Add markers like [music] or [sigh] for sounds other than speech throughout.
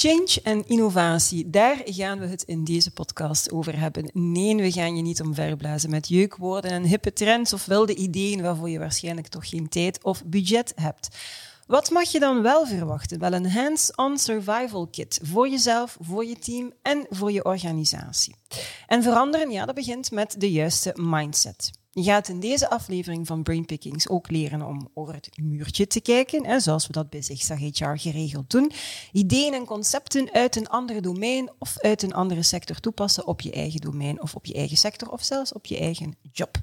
Change en innovatie, daar gaan we het in deze podcast over hebben. Nee, we gaan je niet omverblazen met jeukwoorden en hippe trends of wilde ideeën waarvoor je waarschijnlijk toch geen tijd of budget hebt. Wat mag je dan wel verwachten? Wel een hands-on survival kit voor jezelf, voor je team en voor je organisatie. En veranderen, ja, dat begint met de juiste mindset. Je gaat in deze aflevering van Brainpickings ook leren om over het muurtje te kijken, hè, zoals we dat bij Zigzag HR geregeld doen. Ideeën en concepten uit een andere domein of uit een andere sector toepassen op je eigen domein of op je eigen sector of zelfs op je eigen job.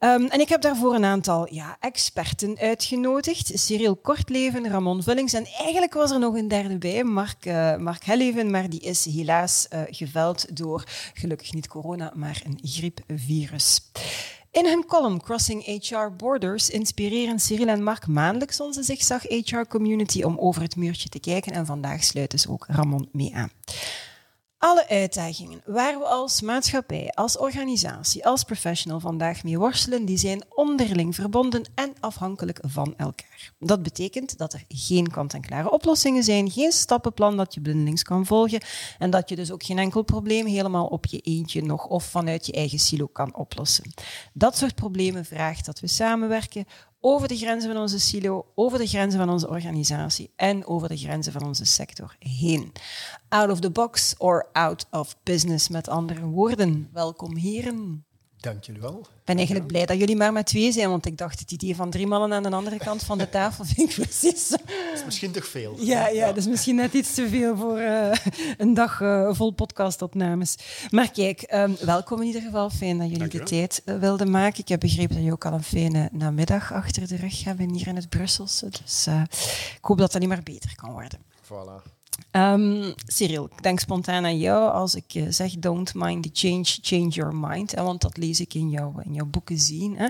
Um, en ik heb daarvoor een aantal ja, experten uitgenodigd. Cyril Kortleven, Ramon Vullings en eigenlijk was er nog een derde bij, Mark, uh, Mark Helleven, maar die is helaas uh, geveld door, gelukkig niet corona, maar een griepvirus. In hun column Crossing HR Borders inspireren Cyril en Mark maandelijks onze Zigzag HR community om over het muurtje te kijken en vandaag sluit dus ook Ramon mee aan. Alle uitdagingen waar we als maatschappij, als organisatie, als professional vandaag mee worstelen, die zijn onderling verbonden en afhankelijk van elkaar. Dat betekent dat er geen kant-en-klare oplossingen zijn, geen stappenplan dat je blindelings kan volgen en dat je dus ook geen enkel probleem helemaal op je eentje nog of vanuit je eigen silo kan oplossen. Dat soort problemen vraagt dat we samenwerken, over de grenzen van onze silo, over de grenzen van onze organisatie en over de grenzen van onze sector heen. Out of the box or out of business, met andere woorden. Welkom heren. Dank jullie wel. Ik ben eigenlijk blij dat jullie maar met twee zijn, want ik dacht het idee van drie mannen aan de andere kant van de [laughs] tafel vind ik precies... Dat is misschien toch veel. Ja, ja, dat is misschien net iets te veel voor uh, een dag uh, vol podcastopnames. Maar kijk, um, welkom in ieder geval. Fijn dat jullie de tijd uh, wilden maken. Ik heb begrepen dat jullie ook al een fijne namiddag achter de rug hebben hier in het Brusselse. Dus ik hoop dat dat niet maar beter kan worden. Voilà. Um, Cyril, ik denk spontaan aan jou als ik uh, zeg don't mind the change, change your mind. Want dat lees ik in, jou, in jouw boeken zien. Hè.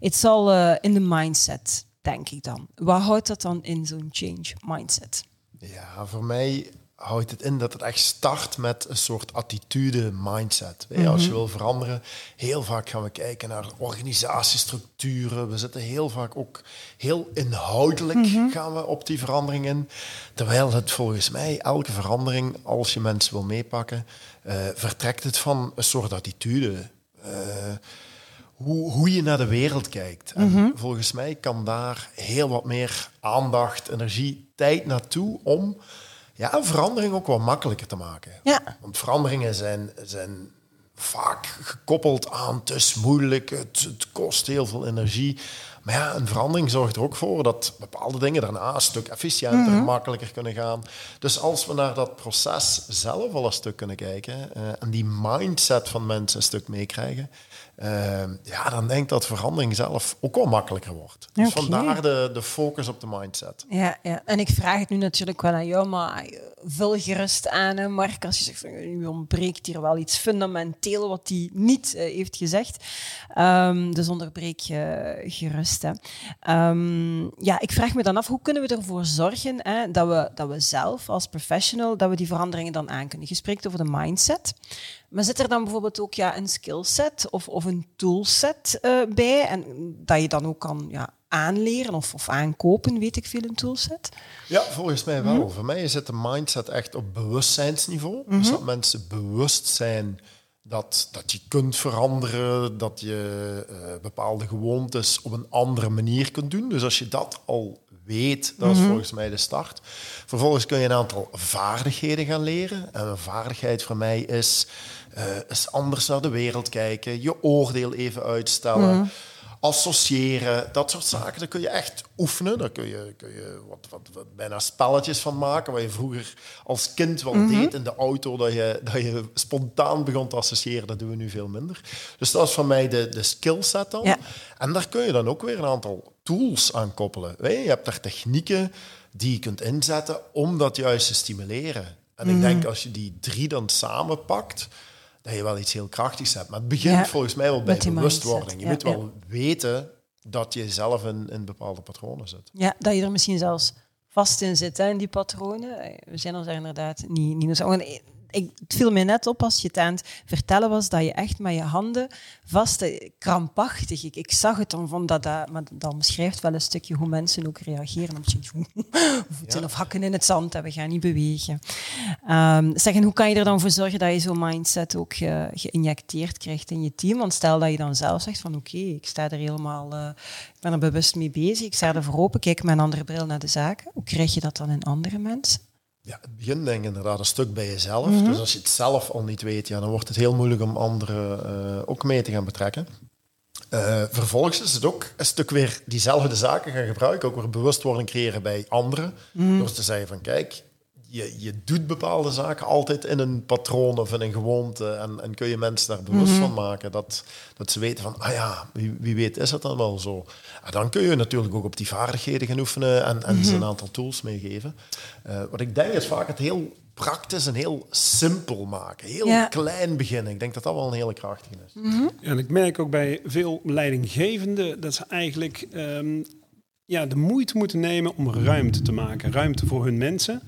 It's all uh, in the mindset, denk ik dan. Wat houdt dat dan in zo'n change mindset? Ja, voor mij houdt het in dat het echt start met een soort attitude, mindset. Mm -hmm. Als je wil veranderen, heel vaak gaan we kijken naar organisatiestructuren. We zitten heel vaak ook heel inhoudelijk mm -hmm. gaan we op die verandering in. Terwijl het volgens mij elke verandering, als je mensen wil meepakken, uh, vertrekt het van een soort attitude. Uh, hoe, hoe je naar de wereld kijkt. En mm -hmm. volgens mij kan daar heel wat meer aandacht, energie, tijd naartoe om ja, een verandering ook wat makkelijker te maken. Ja. Want veranderingen zijn, zijn vaak gekoppeld aan het is moeilijk, het, het kost heel veel energie. Maar ja, een verandering zorgt er ook voor dat bepaalde dingen daarna een stuk efficiënter, mm -hmm. makkelijker kunnen gaan. Dus als we naar dat proces zelf al een stuk kunnen kijken uh, en die mindset van mensen een stuk meekrijgen, uh, ja, dan denk ik dat verandering zelf ook wel makkelijker wordt. Dus vandaar de, de focus op de mindset. Ja, ja, en ik vraag het nu natuurlijk wel aan jou, maar vul gerust aan, Mark, als je zegt, u ontbreekt hier wel iets fundamenteel wat hij niet uh, heeft gezegd. Um, dus onderbreek je gerust. Hè. Um, ja, ik vraag me dan af, hoe kunnen we ervoor zorgen hè, dat, we, dat we zelf als professional, dat we die veranderingen dan aan kunnen? Je spreekt over de mindset. Maar zit er dan bijvoorbeeld ook ja, een skillset of, of een toolset uh, bij? En dat je dan ook kan ja, aanleren of, of aankopen, weet ik veel, een toolset? Ja, volgens mij wel. Mm -hmm. Voor mij zit de mindset echt op bewustzijnsniveau. Mm -hmm. Dus dat mensen bewust zijn dat, dat je kunt veranderen, dat je uh, bepaalde gewoontes op een andere manier kunt doen. Dus als je dat al weet, dat is mm -hmm. volgens mij de start. Vervolgens kun je een aantal vaardigheden gaan leren. En een vaardigheid voor mij is, uh, is anders naar de wereld kijken, je oordeel even uitstellen. Mm -hmm associëren, dat soort zaken. Daar kun je echt oefenen. Daar kun je, kun je wat, wat, wat bijna spelletjes van maken. Waar je vroeger als kind wel mm -hmm. deed in de auto. Dat je, dat je spontaan begon te associëren. Dat doen we nu veel minder. Dus dat is van mij de, de skillset dan. Ja. En daar kun je dan ook weer een aantal tools aan koppelen. Je hebt daar technieken die je kunt inzetten om dat juist te stimuleren. En ik denk als je die drie dan samenpakt, dat je wel iets heel krachtigs hebt. Maar het begint Ja, volgens mij wel bij bewustwording. mindset, Je ja, moet wel weten dat je zelf in, in bepaalde patronen zit. Ja, dat je er misschien zelfs vast in zit, hè, in die patronen. Eh, We zijn ons daar inderdaad niet... niet zo- ik, het viel me net op als je het aan het vertellen was dat je echt met je handen vast, eh, krampachtig, ik, ik zag het dan van dat, dat, maar dat beschrijft wel een stukje hoe mensen ook reageren. Op [laughs] voeten Ja. of hakken in het zand en we gaan niet bewegen. Zeg, en hoe kan je er dan voor zorgen dat je zo'n mindset ook ge- geïnjecteerd krijgt in je team? Want stel dat je dan zelf zegt van oké, ik sta er helemaal, eh, ik ben er bewust mee bezig, ik sta er voor open, kijk met een andere bril naar de zaken. Hoe krijg je dat dan in andere mensen? Ja, het begint denk ik inderdaad een stuk bij jezelf. Mhm. Dus als je het zelf al niet weet, ja, dan wordt het heel moeilijk om anderen eh, ook mee te gaan betrekken. Eh, vervolgens is het ook een stuk weer diezelfde zaken gaan gebruiken, ook weer bewustwording creëren bij anderen. Mhm. Door te zeggen van kijk, je, je doet bepaalde zaken altijd in een patroon of in een gewoonte en, en kun je mensen daar bewust Mhm. van maken dat, dat ze weten van, ah ja, wie, wie weet is het dan wel zo. En dan kun je natuurlijk ook op die vaardigheden gaan oefenen en, en Mhm. ze een aantal tools meegeven. Eh, wat ik denk is vaak het heel praktisch en heel simpel maken. Heel Ja. klein beginnen. Ik denk dat dat wel een hele krachtige is. En ik merk ook bij veel leidinggevenden dat ze eigenlijk ehm, ja, de moeite moeten nemen om ruimte te maken. Ruimte voor hun mensen.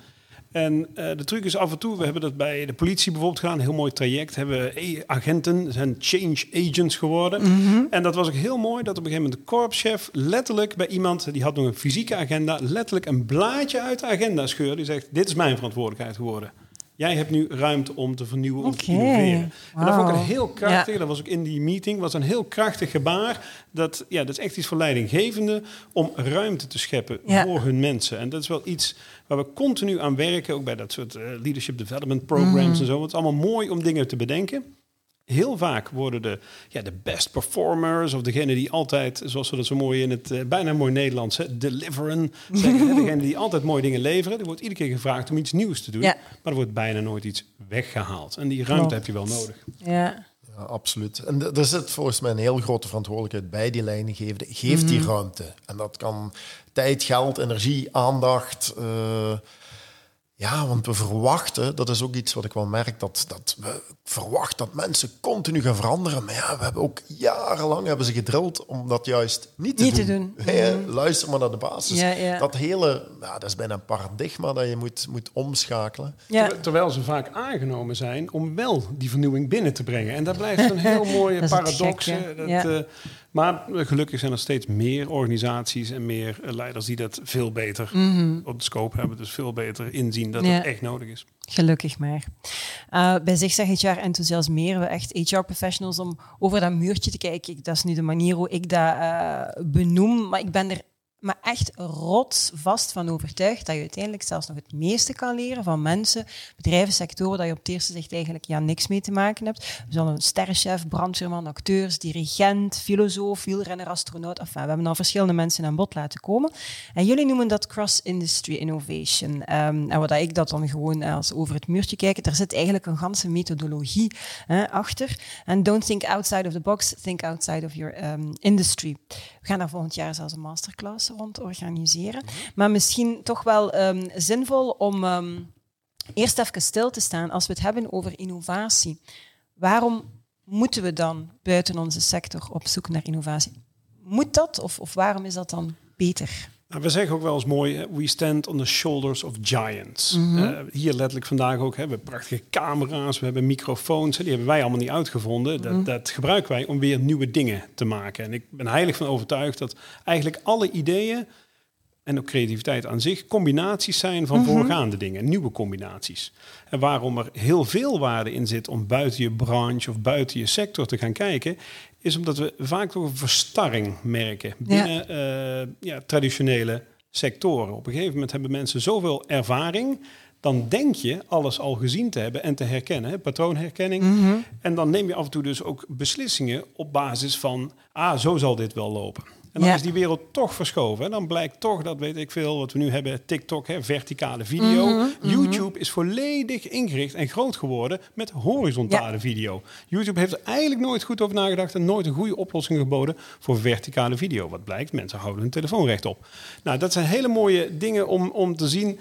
En eh, de truc is af en toe, we hebben dat bij de politie bijvoorbeeld gedaan, een heel mooi traject, hebben agenten, zijn change agents geworden. En dat was ook heel mooi dat op een gegeven moment de korpschef letterlijk bij iemand, die had nog een fysieke agenda, letterlijk een blaadje uit de agenda scheurde. Die zegt, dit is mijn verantwoordelijkheid geworden. Jij hebt nu ruimte om te vernieuwen of te innoveren. En dat vond ik een heel krachtig, Ja. dat was ook in die meeting, was een heel krachtig gebaar. Dat, ja, dat is echt iets voor leidinggevenden om ruimte te scheppen Ja. voor hun mensen. En dat is wel iets waar we continu aan werken, ook bij dat soort eh, leadership development programs Mhm. en zo. Het is allemaal mooi om dingen te bedenken. Heel vaak worden de, ja, de best performers of degene die altijd, zoals we dat zo mooi in het eh, bijna mooi Nederlands, hè, deliveren, [laughs] zeggen, degene die altijd mooie dingen leveren, die wordt iedere keer gevraagd om iets nieuws te doen, Ja. maar er wordt bijna nooit iets weggehaald. En die ruimte Klopt. heb je wel nodig. Ja. Ja, absoluut. En er zit volgens mij een heel grote verantwoordelijkheid bij die leidinggevende. Geef die ruimte. En dat kan tijd, geld, energie, aandacht. eh, ja, want we verwachten, dat is ook iets wat ik wel merk, dat, dat we verwachten dat mensen continu gaan veranderen. Maar ja, we hebben ook jarenlang hebben ze gedrild om dat juist niet te Niet te doen. doen. [laughs] Ja, luister maar naar de basis. Ja, ja. Dat hele, ja, dat is bijna een paradigma dat je moet, moet omschakelen. Ja. Terwijl ze vaak aangenomen zijn om wel die vernieuwing binnen te brengen. En dat blijft een heel [laughs] mooie Dat is het paradox. hè. Dat, ja. Maar eh, gelukkig zijn er steeds meer organisaties en meer eh, leiders die dat veel beter op de scope hebben. Dus veel beter inzien dat Mhm. Ja. het echt nodig is. Gelukkig maar. Uh, bij Zigzag HR enthousiasmeren we echt HR-professionals om over dat muurtje te kijken. Dat is nu de manier hoe ik dat uh, benoem, maar ik ben er maar echt rotsvast van overtuigd dat je uiteindelijk zelfs nog het meeste kan leren van mensen, bedrijven, sectoren, dat je op het eerste zicht eigenlijk ja, niks mee te maken hebt. We zullen een sterrenchef, brandweerman, acteurs, dirigent, filosoof, wielrenner, astronaut, we hebben al verschillende mensen aan bod laten komen. En jullie noemen dat cross-industry innovation. Um, en wat ik dat dan gewoon als over het muurtje kijken, er zit eigenlijk een ganse methodologie hè, achter. En don't think outside of the box, think outside of your um, industry. We gaan daar volgend jaar zelfs een masterclass rond organiseren. Maar misschien toch wel um, zinvol om um, eerst even stil te staan als we het hebben over innovatie. Waarom moeten we dan buiten onze sector op zoek naar innovatie? Moet dat of, of waarom is dat dan beter? Nou, we zeggen ook wel eens mooi, we stand on the shoulders of giants. Mm -hmm. uh, hier letterlijk vandaag ook, hebben we prachtige camera's, we hebben microfoons, die hebben wij allemaal niet uitgevonden. Dat, mm -hmm. dat gebruiken wij om weer nieuwe dingen te maken. En ik ben heilig van overtuigd dat eigenlijk alle ideeën en ook creativiteit aan zich combinaties zijn van mm -hmm. voorgaande dingen, nieuwe combinaties. En waarom er heel veel waarde in zit om buiten je branche of buiten je sector te gaan kijken, is omdat we vaak toch een verstarring merken binnen ja. Uh, ja, traditionele sectoren. Op een gegeven moment hebben mensen zoveel ervaring, dan denk je alles al gezien te hebben en te herkennen, hè, patroonherkenning. Mm -hmm. En dan neem je af en toe dus ook beslissingen op basis van, ah, zo zal dit wel lopen. En dan ja. is die wereld toch verschoven. En dan blijkt toch, dat weet ik veel, wat we nu hebben, TikTok, hè, verticale video. Mm -hmm, YouTube mm -hmm. is volledig ingericht en groot geworden met horizontale ja. video. YouTube heeft er eigenlijk nooit goed over nagedacht en nooit een goede oplossing geboden voor verticale video. Wat blijkt, mensen houden hun telefoon rechtop. Nou, dat zijn hele mooie dingen om, om te zien.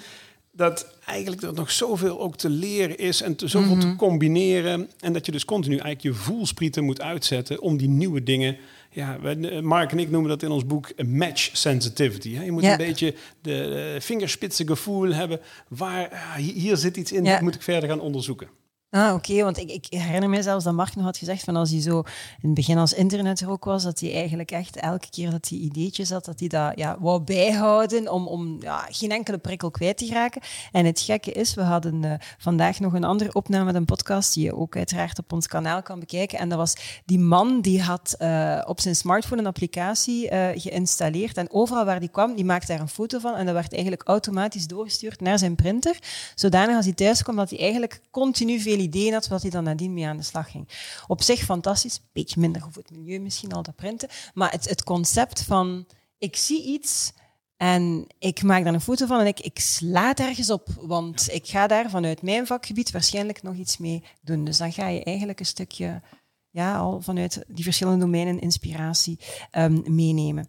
dat eigenlijk er nog zoveel ook te leren is en te, zoveel te combineren. En dat je dus continu eigenlijk je voelsprieten moet uitzetten om die nieuwe dingen. Ja, Mark en ik noemen dat in ons boek match sensitivity. Je moet Ja. een beetje de eh, vingerspitse gevoel hebben. Waar ah, hier, hier zit iets in, Ja. dat moet ik verder gaan onderzoeken. Ah, oké, want ik, ik herinner me zelfs dat Mark nog had gezegd van als hij zo in het begin als internet er ook was, dat hij eigenlijk echt elke keer dat hij ideetjes had, dat hij dat ja, wou bijhouden om, om ja, geen enkele prikkel kwijt te raken. En het gekke is, we hadden eh, vandaag nog een andere opname met een podcast die je ook uiteraard op ons kanaal kan bekijken. En dat was die man die had eh, op zijn smartphone een applicatie eh, geïnstalleerd en overal waar die kwam, die maakte daar een foto van en dat werd eigenlijk automatisch doorgestuurd naar zijn printer, zodanig als hij thuis kwam dat hij eigenlijk continu veel ideeën had, wat hij dan nadien mee aan de slag ging. Op zich fantastisch, beetje minder voor het milieu misschien al dat printen, maar het, het concept van ik zie iets en ik maak daar een foto van en ik, ik sla het ergens op, want ik ga daar vanuit mijn vakgebied waarschijnlijk nog iets mee doen. Dus dan ga je eigenlijk een stukje ja, al vanuit die verschillende domeinen inspiratie ehm, meenemen.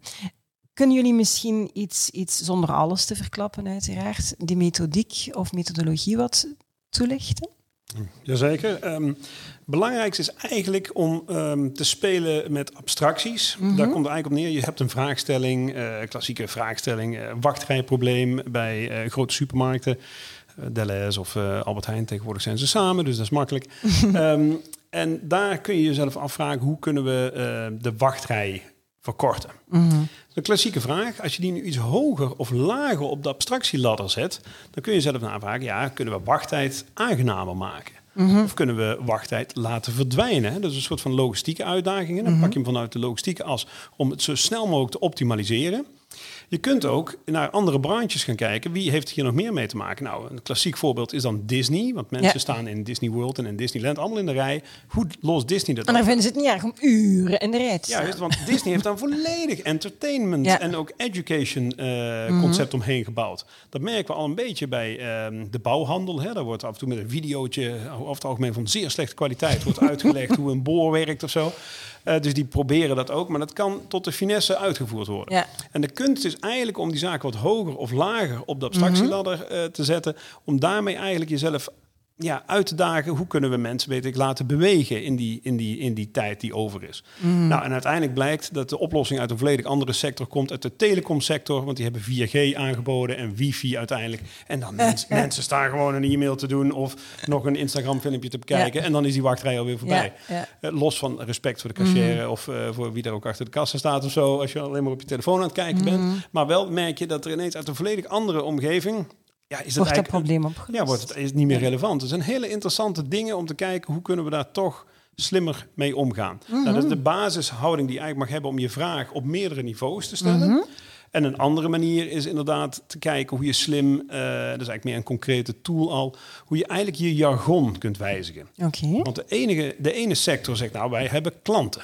Kunnen jullie misschien iets, iets, zonder alles te verklappen uiteraard, die methodiek of methodologie wat toelichten? Jazeker. Ehm belangrijkste is eigenlijk om ehm, te spelen met abstracties. Daar komt het eigenlijk op neer. Je hebt een vraagstelling, eh, klassieke vraagstelling, eh, wachtrijprobleem bij eh, grote supermarkten. Deleuze of Albert Heijn, tegenwoordig zijn ze samen, dus dat is makkelijk. [laughs] Ehm, en daar kun je jezelf afvragen, hoe kunnen we de wachtrij verkorten? Een klassieke vraag. Als je die nu iets hoger of lager op de abstractieladder zet, dan kun je jezelf navragen, ja, kunnen we wachttijd aangenamer maken? Of kunnen we wachttijd laten verdwijnen? Dat is een soort van logistieke uitdaging. hè. Dan pak je hem vanuit de logistieke as om het zo snel mogelijk te optimaliseren. Je kunt ook naar andere branches gaan kijken. Wie heeft hier nog meer mee te maken? Nou, een klassiek voorbeeld is dan Disney. Want mensen Ja. staan in Disney World en in Disneyland allemaal in de rij. Hoe lost Disney dat En op? vinden ze het niet erg om uren in de rij te Ja, staan. juist, want Disney heeft dan volledig [laughs] entertainment Ja. en ook education eh, concept omheen gebouwd. Dat merken we al een beetje bij ehm, de bouwhandel. Hè. Daar wordt af en toe met een videootje, over het algemeen van zeer slechte kwaliteit, wordt [laughs] uitgelegd hoe een boor werkt of zo. Eh, dus die proberen dat ook, maar dat kan tot de finesse uitgevoerd worden. Ja. En de kunst is eigenlijk om die zaken wat hoger of lager op de abstractieladder eh, te zetten, om daarmee eigenlijk jezelf ja, uit te dagen hoe kunnen we mensen weet ik, laten bewegen in die, in, die, in die tijd die over is. Nou, en uiteindelijk blijkt dat de oplossing uit een volledig andere sector komt, uit de telecomsector, want die hebben 4G aangeboden en wifi uiteindelijk. En dan mens- [laughs] mensen staan gewoon een e-mail te doen of nog een Instagram filmpje te bekijken Ja. en dan is die wachtrij alweer voorbij. Ja, ja. Eh, los van respect voor de cashier of eh, voor wie daar ook achter de kassa staat of zo, als je alleen maar op je telefoon aan het kijken bent. Maar wel merk je dat er ineens uit een volledig andere omgeving ja, is het Wordt dat probleem opgelost? ja, wordt het is niet meer relevant. Er zijn hele interessante dingen om te kijken hoe kunnen we daar toch slimmer mee omgaan. nou, dat is de basishouding die je eigenlijk mag hebben om je vraag op meerdere niveaus te stellen. En een andere manier is inderdaad te kijken hoe je slim, eh, dat is eigenlijk meer een concrete tool al, hoe je eigenlijk je jargon kunt wijzigen. Oké. Want de, enige, de ene sector zegt, nou, wij hebben klanten.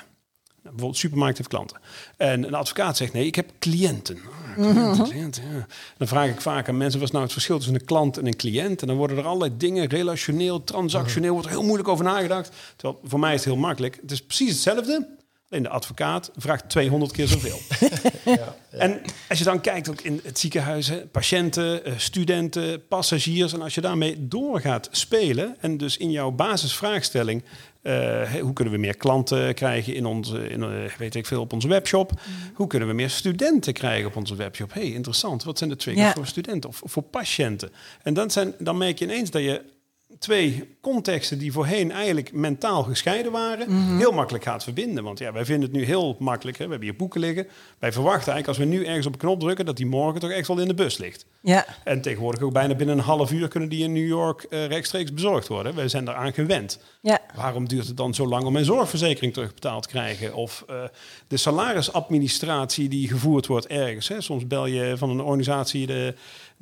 Bijvoorbeeld, supermarkt heeft klanten. En een advocaat zegt, nee, ik heb cliënten. Ah, cliënten, cliënten, ja. Dan vraag ik vaak aan mensen, wat is nou het verschil tussen een klant en een cliënt? En dan worden er allerlei dingen, relationeel, transactioneel, wordt er heel moeilijk over nagedacht. Terwijl, voor mij is het heel makkelijk. Het is precies hetzelfde. Alleen de advocaat vraagt 200 keer zoveel. [laughs] En als je dan kijkt ook in het ziekenhuis, hè, patiënten, eh, studenten, passagiers. En als je daarmee doorgaat spelen en dus in jouw basisvraagstelling... eh, hoe kunnen we meer klanten krijgen in onze, in, eh, weet ik veel, op onze webshop? Hoe kunnen we meer studenten krijgen op onze webshop? hey, interessant. Wat zijn de triggers Ja. voor studenten of voor patiënten? En dan, zijn, dan merk je ineens dat je twee contexten die voorheen eigenlijk mentaal gescheiden waren, heel makkelijk gaat verbinden. Want ja, wij vinden het nu heel makkelijk. Hè? We hebben hier boeken liggen. Wij verwachten eigenlijk als we nu ergens op een knop drukken, dat die morgen toch echt wel in de bus ligt. Ja. En tegenwoordig ook bijna binnen een half uur kunnen die in New York eh, rechtstreeks bezorgd worden. Wij zijn daaraan gewend. Ja. Waarom duurt het dan zo lang om mijn zorgverzekering terugbetaald te krijgen? Of eh, de salarisadministratie die gevoerd wordt ergens. Hè? Soms bel je van een organisatie de,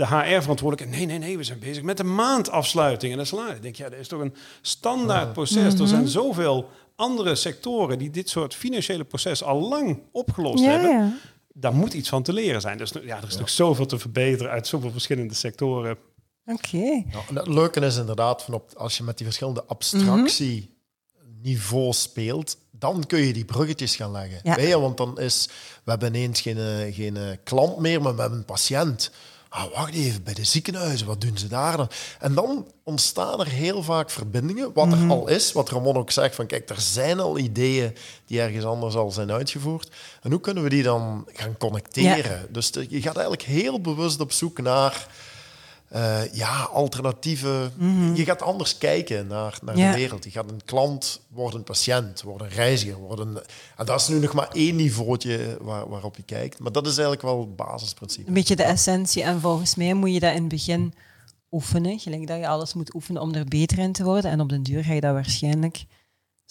de HR-verantwoordelijke. Nee, nee, nee, we zijn bezig met de maandafsluiting en de salaris. Ik denk, ja, dat is toch een standaard proces. Er zijn zoveel andere sectoren die dit soort financiële proces al lang opgelost Ja, hebben. ja. Daar moet iets van te leren zijn. Dus ja, er is nog zoveel te verbeteren uit zoveel verschillende sectoren. Oké. Nou, en het leuke is inderdaad, van op, als je met die verschillende abstractieniveaus speelt, dan kun je die bruggetjes gaan leggen. Ja. Want dan is, we hebben ineens geen, eh, geen eh, klant meer, maar we hebben een patiënt. Ah, wacht even, bij de ziekenhuizen, wat doen ze daar dan? En dan ontstaan er heel vaak verbindingen, wat er al is, wat Ramon ook zegt, van kijk, er zijn al ideeën die ergens anders al zijn uitgevoerd. En hoe kunnen we die dan gaan connecteren? Dus je gaat eigenlijk heel bewust op zoek naar eh, ja, alternatieve. Je gaat anders kijken naar, naar de wereld. Je gaat een klant, wordt een patiënt, wordt een reiziger. Wordt een, en dat is nu nog maar één niveautje waar, waarop je kijkt. Maar dat is eigenlijk wel het basisprincipe. Een beetje de essentie. En volgens mij moet je dat in het begin oefenen. Gelijk dat je alles moet oefenen om er beter in te worden. En op den duur ga je dat waarschijnlijk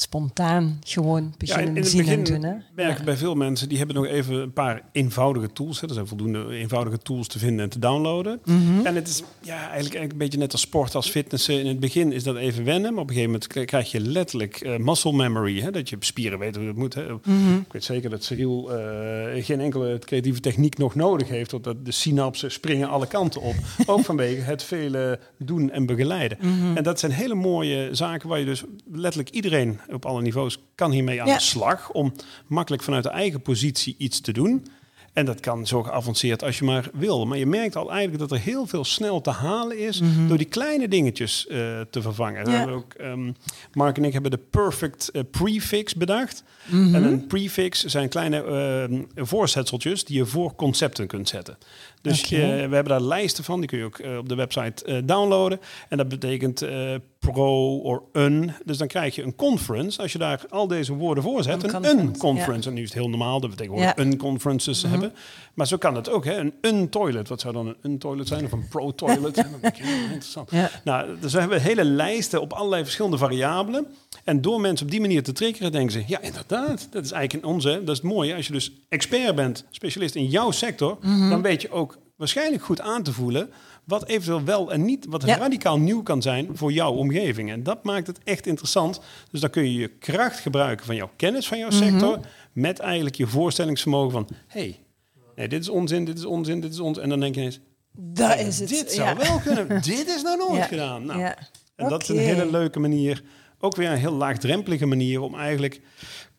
spontaan gewoon Ja, in, beginnen het zien en begin doen. Hè? merk bij veel mensen, die hebben nog even een paar eenvoudige tools. Hè. Er zijn voldoende eenvoudige tools te vinden en te downloaden. Mhm. En het is ja, eigenlijk, eigenlijk een beetje net als sport, als fitnessen. In het begin is dat even wennen, maar op een gegeven moment krijg je letterlijk eh, muscle memory. Hè, dat je spieren weet hoe het moet. Hè. Mhm. Ik weet zeker dat Cyril eh, geen enkele creatieve techniek nog nodig heeft, omdat de synapsen springen alle kanten op. [laughs] Ook vanwege het vele doen en begeleiden. Mhm. En dat zijn hele mooie zaken waar je dus letterlijk iedereen op alle niveaus kan hiermee aan Ja. de slag om makkelijk vanuit de eigen positie iets te doen. En dat kan zo geavanceerd als je maar wil. Maar je merkt al eigenlijk dat er heel veel snel te halen is door die kleine dingetjes eh, te vervangen. Ja. ook, ehm, Mark en ik hebben de perfect eh, prefix bedacht. Mhm. En een prefix zijn kleine ehm, voorzetseltjes die je voor concepten kunt zetten. Dus we hebben daar lijsten van, die kun je ook eh, op de website eh, downloaden. En dat betekent eh, pro of un. Dus dan krijg je een conference. Als je daar al deze woorden voor zet, Een een, conference, een conference. En nu is het heel normaal dat we tegenwoordig Ja. Mhm. een conferences hebben. Maar zo kan het ook. Hè? Een un-toilet. Wat zou dan een un-toilet zijn? Of een pro-toilet? [laughs] interessant. Ja. Nou, dus we hebben hele lijsten op allerlei verschillende variabelen. En door mensen op die manier te triggeren, denken ze... ja, inderdaad, dat is eigenlijk in onze... Dat is het mooie. Als je dus expert bent, specialist in jouw sector... Mhm. dan weet je ook waarschijnlijk goed aan te voelen... wat eventueel wel en niet, wat Ja. radicaal nieuw kan zijn voor jouw omgeving. En dat maakt het echt interessant. Dus dan kun je je kracht gebruiken van jouw kennis van jouw sector... met eigenlijk je voorstellingsvermogen van... hey, nee, dit is onzin, dit is onzin, dit is onzin. En dan denk je ineens... Dat Hey, is het. Dit ja. zou wel kunnen. [laughs] dit is nou nooit gedaan. Nou. En dat is een hele leuke manier. Ook weer een heel laagdrempelige manier om eigenlijk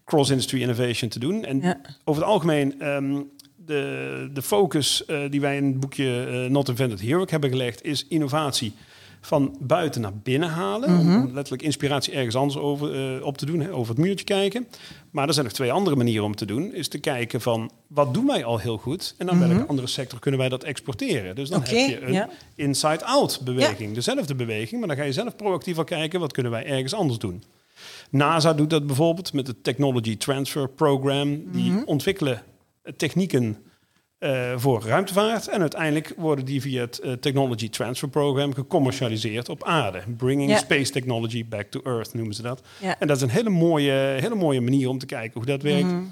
cross-industry innovation te doen. En over het algemeen, ehm, de, de focus eh, die wij in het boekje eh, Not Invented Here ook hebben gelegd, is innovatie van buiten naar binnen halen. Mhm. Om letterlijk inspiratie ergens anders over, eh, op te doen, hè, over het muurtje kijken. Maar er zijn nog twee andere manieren om te doen. Is te kijken van, wat doen wij al heel goed? En dan welke andere sector kunnen wij dat exporteren? Dus dan Mhm. Heb je een ja. inside-out beweging. Dezelfde beweging, maar dan ga je zelf proactief al kijken... wat kunnen wij ergens anders doen. NASA doet dat bijvoorbeeld met het Technology Transfer Program. Die Mhm. ontwikkelen technieken eh, voor ruimtevaart. En uiteindelijk worden die via het eh, Technology Transfer Program gecommercialiseerd op aarde. Bringing Ja. space technology back to Earth noemen ze dat. Ja. En dat is een hele mooie, hele mooie manier om te kijken hoe dat werkt. Mhm.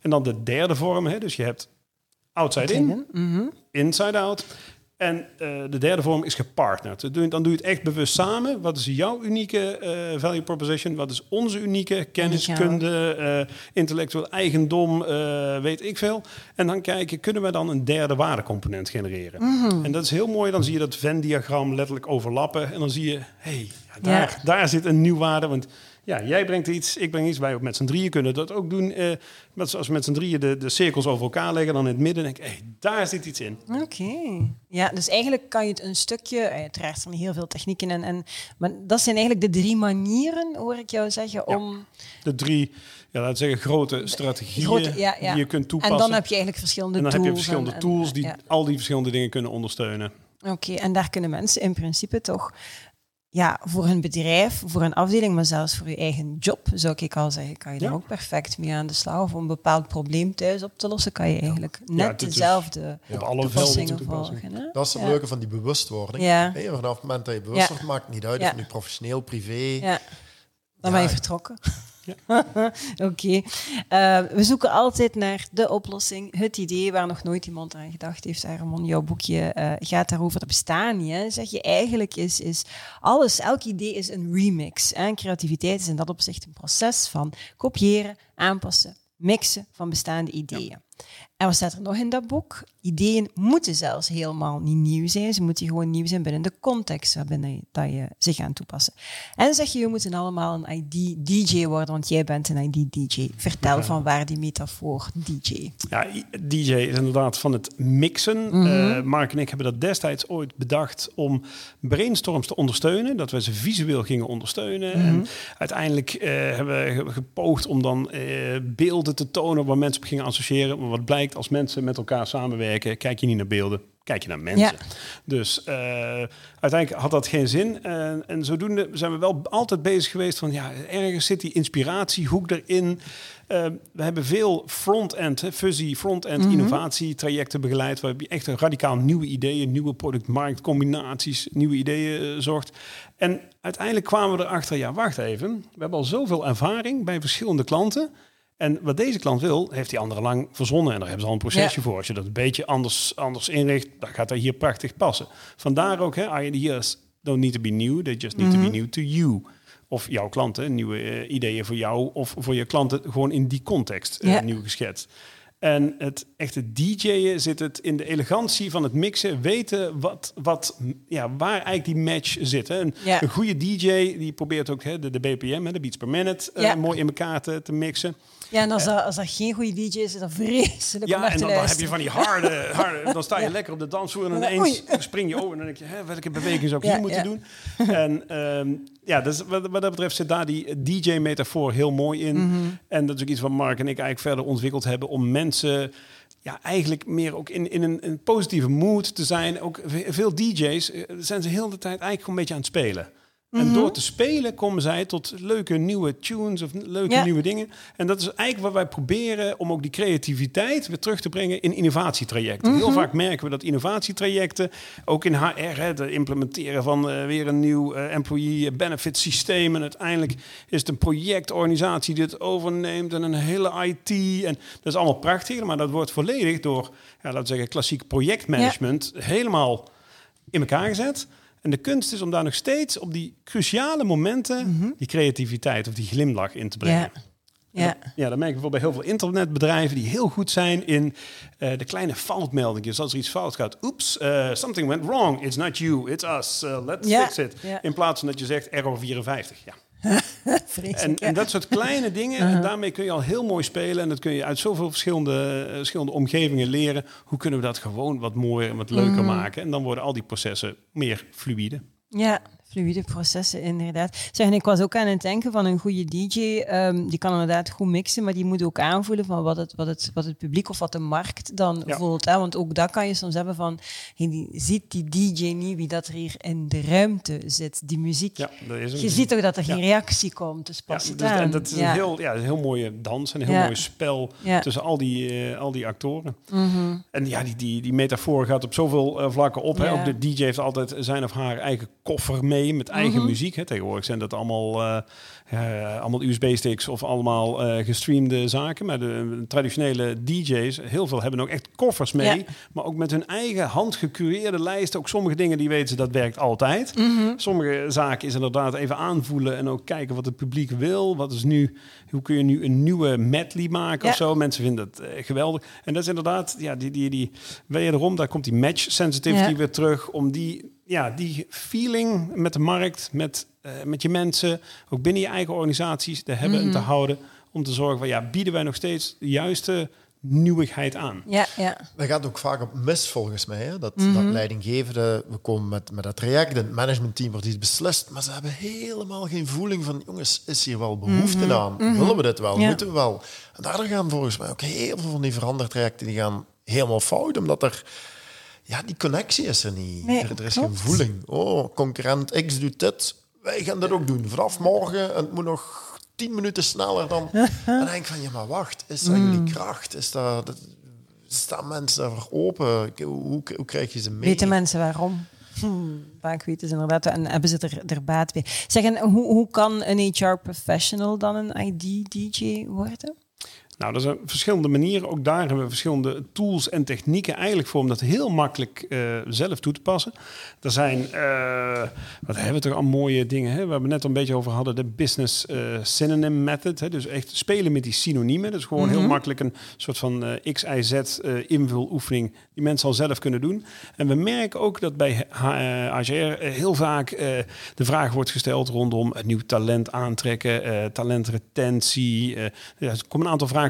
En dan de derde vorm, hè, dus je hebt outside in, Mhm. inside out. En eh, de derde vorm is gepartnerd. Dan doe, je, het echt bewust samen. Wat is jouw unieke eh, value proposition? Wat is onze unieke kenniskunde, eh intellectueel eigendom, weet ik veel. En dan kijken, kunnen we dan een derde waardecomponent genereren? En dat is heel mooi. Dan zie je dat Venn-diagram letterlijk overlappen. En dan zie je, hey, ja, daar, Ja. daar zit een nieuw waarde. Want ja, jij brengt iets, ik breng iets. Wij met z'n drieën kunnen dat ook doen. Eh, met, als we met z'n drieën de, de cirkels over elkaar leggen, dan in het midden denk ik, hey, daar zit iets in. Oké. Ja, dus eigenlijk kan je het een stukje, eh, uiteraard zijn er heel veel technieken en, en maar dat zijn eigenlijk de drie manieren, hoor ik jou zeggen, om de drie, ja, laten we zeggen, grote strategieën grote, ja, ja. die je kunt toepassen. En dan heb je eigenlijk verschillende En dan tools. heb je verschillende en- tools die al die verschillende dingen kunnen ondersteunen. Oké, en daar kunnen mensen in principe toch ja, voor hun bedrijf, voor een afdeling, maar zelfs voor je eigen job, zou ik al zeggen, kan je daar Ja. ook perfect mee aan de slag. Of om een bepaald probleem thuis op te lossen, kan je eigenlijk net dezelfde op alle velden volgen. Hè? Dat is het Ja. leuke van die bewustwording. Ja. Hey, vanaf het moment dat je bewust Ja. wordt, maakt het niet uit Ja. of nu professioneel, privé. Ja. Dan Ja. ben je vertrokken. [laughs] Oké. Eh, we zoeken altijd naar de oplossing, het idee waar nog nooit iemand aan gedacht heeft. Ramon, jouw boekje eh, gaat daarover. Dat bestaat niet. Hè? Zeg je eigenlijk is, is alles, elk idee is een remix. En creativiteit is in dat opzicht een proces van kopiëren, aanpassen, mixen van bestaande ideeën. En wat staat er nog in dat boek? Ideeën moeten zelfs helemaal niet nieuw zijn. Ze moeten gewoon nieuw zijn binnen de context waarbinnen je, dat je ze gaat toepassen. En zeg je, we moeten allemaal een ID-DJ worden, want jij bent een ID-DJ. Vertel van waar die metafoor DJ. Ja, DJ is inderdaad van het mixen. Mm Mark en ik hebben dat destijds ooit bedacht om brainstorms te ondersteunen. Dat we ze visueel gingen ondersteunen. En mhm. uiteindelijk uh, hebben we gepoogd om dan uh, beelden te tonen waar mensen op gingen associëren. Maar wat blijkt als mensen met elkaar samenwerken, kijk je niet naar beelden, kijk je naar mensen. Dus uh, uiteindelijk had dat geen zin. En, en zodoende zijn we wel altijd bezig geweest van ja, ergens zit die inspiratiehoek erin. Uh, we hebben veel front-end, fuzzy front-end mm -hmm. innovatietrajecten begeleid. Waar je echt een radicaal nieuwe ideeën, nieuwe productmarktcombinaties, nieuwe ideeën zorgt. En uiteindelijk kwamen we erachter, ja wacht even, we hebben al zoveel ervaring bij verschillende klanten. En wat deze klant wil, heeft die andere lang verzonnen. En daar hebben ze al een procesje voor. Als je dat een beetje anders, anders inricht, dan gaat dat hier prachtig passen. Vandaar ook, hè, ideas don't need to be new, they just need to be mhm. new to you. Of jouw klanten, nieuwe uh, ideeën voor jou of voor je klanten gewoon in die context uh, nieuw geschetst. En het echte DJ'en zit het in de elegantie van het mixen, weten wat, wat, ja, waar eigenlijk die match zit. Hè. Een, een goede DJ die probeert ook hè, de, de BPM, hè, de beats per minute, uh, mooi in elkaar te, te mixen. Ja, en als, dat, als dat geen goede DJ is, is dat vreselijk ja, en dan, dan, heb je van die harde, [laughs] harde dan sta je lekker op de dansvloer en ineens [laughs] spring je over en dan denk je, hè, welke beweging zou ik hier moeten doen? En um, ja, dus wat, wat, dat betreft zit daar die DJ-metafoor heel mooi in. Mhm. En dat is ook iets wat Mark en ik eigenlijk verder ontwikkeld hebben om mensen ja, eigenlijk meer ook in, in een, een positieve mood te zijn. Ook veel DJ's eh, zijn ze heel de tijd eigenlijk gewoon een beetje aan het spelen. En mhm. door te spelen komen zij tot leuke nieuwe tunes of leuke nieuwe dingen. En dat is eigenlijk wat wij proberen om ook die creativiteit weer terug te brengen in innovatietrajecten. Heel mhm. vaak merken we dat innovatietrajecten, ook in HR, hè, implementeren van uh, weer een nieuw uh, employee benefit systeem. En uiteindelijk is het een projectorganisatie die het overneemt en een hele IT. En dat is allemaal prachtig, maar dat wordt volledig door, ja, laten we zeggen, klassiek projectmanagement helemaal in elkaar gezet. En de kunst is om daar nog steeds op die cruciale momenten mhm. die creativiteit of die glimlach in te brengen. Ja. Ja. Dat, ja, dat merk ik bijvoorbeeld bij heel veel internetbedrijven die heel goed zijn in uh, de kleine foutmeldingen. Dus als er iets fout gaat, oeps, uh, something went wrong. It's not you, it's us. Uh, let's fix it. In plaats van dat je zegt error 54. Ja. [laughs] en, en, dat soort kleine dingen, en uh-huh. daarmee kun je al heel mooi spelen. En dat kun je uit zoveel verschillende, verschillende omgevingen leren. Hoe kunnen we dat gewoon wat mooier en wat leuker mm. maken? En dan worden al die processen meer fluïde. Ja, fluide processen, inderdaad. Zeg, en ik was ook aan het denken van een goede DJ, um, die kan inderdaad goed mixen, maar die moet ook aanvoelen van wat het, wat het, wat het publiek of wat de markt dan voelt. Hè? Want ook dat kan je soms hebben van, die, ziet die DJ niet wie dat er hier in de ruimte zit, die muziek. Ja, dat is je ziet toch dat er geen reactie komt, dus pas dus, En dat is een heel, ja, een heel mooie dans en een heel mooi spel tussen al die, uh, al die actoren. Mm En ja, die, die, die metafoor gaat op zoveel uh, vlakken op. Hè? Ook de DJ heeft altijd zijn of haar eigen koffer mee met eigen mhm. muziek. Hè. Tegenwoordig zijn dat allemaal, uh, allemaal USB-sticks of allemaal uh, gestreamde zaken. Maar de traditionele DJ's, heel veel hebben ook echt koffers mee. Maar ook met hun eigen handgecureerde lijst. Ook sommige dingen die weten ze, dat werkt altijd. Mhm. Sommige zaken is inderdaad even aanvoelen en ook kijken wat het publiek wil. Wat is nu, hoe kun je nu een nieuwe medley maken of zo? Mensen vinden dat geweldig. En dat is inderdaad, ja, die, die, die, wederom, daar komt die match sensitivity weer terug. Om die ja, die feeling met de markt, met, uh, met je mensen, ook binnen je eigen organisaties, te hebben en te mhm. houden. Om te zorgen van ja, bieden wij nog steeds de juiste nieuwigheid aan. Ja, ja. Dat gaat ook vaak op mis volgens mij. Hè? Dat, mm dat leidinggevende, we komen met, met dat traject, het managementteam wordt iets beslist, maar ze hebben helemaal geen voeling van, jongens, is hier wel behoefte mhm. aan? Mhm. Willen we dit wel? Moeten we wel? En daardoor gaan volgens mij ook heel veel van die verandertrajecten die gaan helemaal fout, omdat er ja, die connectie is er niet. er, is geen voeling. Oh, concurrent X doet dit, wij gaan dat ook doen. Vanaf morgen, en het moet nog tien minuten sneller dan... [laughs] en dan denk ik van, ja, maar wacht, is dat jullie mm. kracht? Is dat, dat, staan mensen daarvoor open? Hoe, hoe, krijg je ze mee? Weten mensen waarom? Hmm, vaak weten ze inderdaad en hebben ze er, er baat bij. Zeggen, hoe, hoe kan een HR-professional dan een ID-DJ worden? Nou, er zijn verschillende manieren. Ook daar hebben we verschillende tools en technieken eigenlijk voor om dat heel makkelijk uh, zelf toe te passen. Er zijn, uh, wat hebben we toch al mooie dingen, hè? waar we net een beetje over hadden, de business uh, synonym method. Hè? Dus echt spelen met die synoniemen. Dus gewoon heel makkelijk een soort van X, Y, Z invuloefening die mensen al zelf kunnen doen. En we merken ook dat bij AGR heel vaak de vraag wordt gesteld rondom het nieuw talent aantrekken, talentretentie. er komen een aantal vragen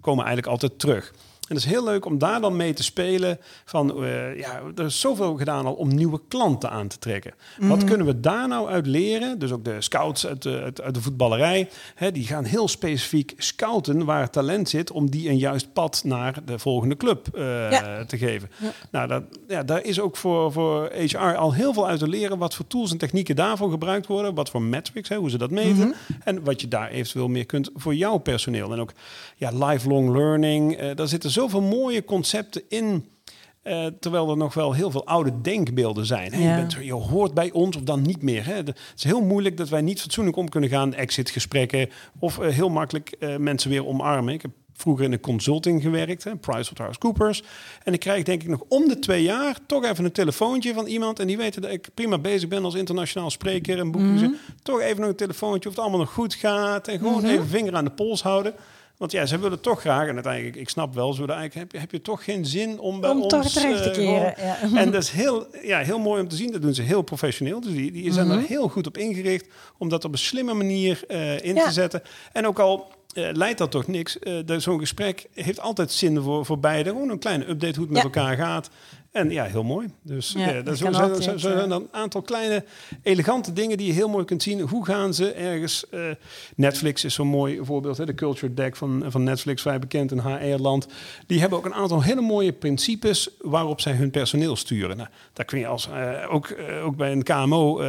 komen eigenlijk altijd terug. En het is heel leuk om daar dan mee te spelen. Van uh, ja, er is zoveel gedaan al om nieuwe klanten aan te trekken. Wat mhm. kunnen we daar nou uit leren? Dus ook de scouts uit de, uit, de voetballerij, hè, die gaan heel specifiek scouten waar talent zit, om die een juist pad naar de volgende club uh, te geven. Nou, dat, ja, daar is ook voor, voor HR al heel veel uit te leren. Wat voor tools en technieken daarvoor gebruikt worden, wat voor metrics, hè, hoe ze dat meten. Mhm. En wat je daar eventueel meer kunt voor jouw personeel. En ook ja, lifelong learning. Uh, daar zitten zoveel mooie concepten in. Uh, terwijl er nog wel heel veel oude denkbeelden zijn. Hè? Je, bent, je, hoort bij ons of dan niet meer. Hè? Het is heel moeilijk dat wij niet fatsoenlijk om kunnen gaan, exitgesprekken of uh, heel makkelijk uh, mensen weer omarmen. Ik heb vroeger in de consulting gewerkt, hè, PricewaterhouseCoopers. En ik krijg denk ik nog om de twee jaar toch even een telefoontje van iemand. En die weten dat ik prima bezig ben als internationaal spreker en boeken. Mm Toch even nog een telefoontje of het allemaal nog goed gaat. En gewoon mm even vinger aan de pols houden. Want ja, ze willen toch graag, en uiteindelijk, ik snap wel, zo eigenlijk heb, je, heb je toch geen zin om bij om ons... toch terecht te uh, keren, ja. [laughs] En dat is heel, ja, heel mooi om te zien. Dat doen ze heel professioneel. Dus die, die zijn er mhm. heel goed op ingericht om dat op een slimme manier uh, in te zetten. En ook al uh, leidt dat toch niks. Uh, Zo'n gesprek heeft altijd zin voor, voor beide. Gewoon een kleine update hoe het met elkaar gaat. En ja, heel mooi. Dus ja, ja dat zijn, altijd, zijn een aantal kleine, elegante dingen die je heel mooi kunt zien. Hoe gaan ze ergens... Uh, Netflix is zo'n mooi voorbeeld. Hè? De Culture Deck van, van Netflix, vrij bekend in HR-land. Die hebben ook een aantal hele mooie principes waarop zij hun personeel sturen. Nou, daar kun je als, uh, ook, uh, ook bij een KMO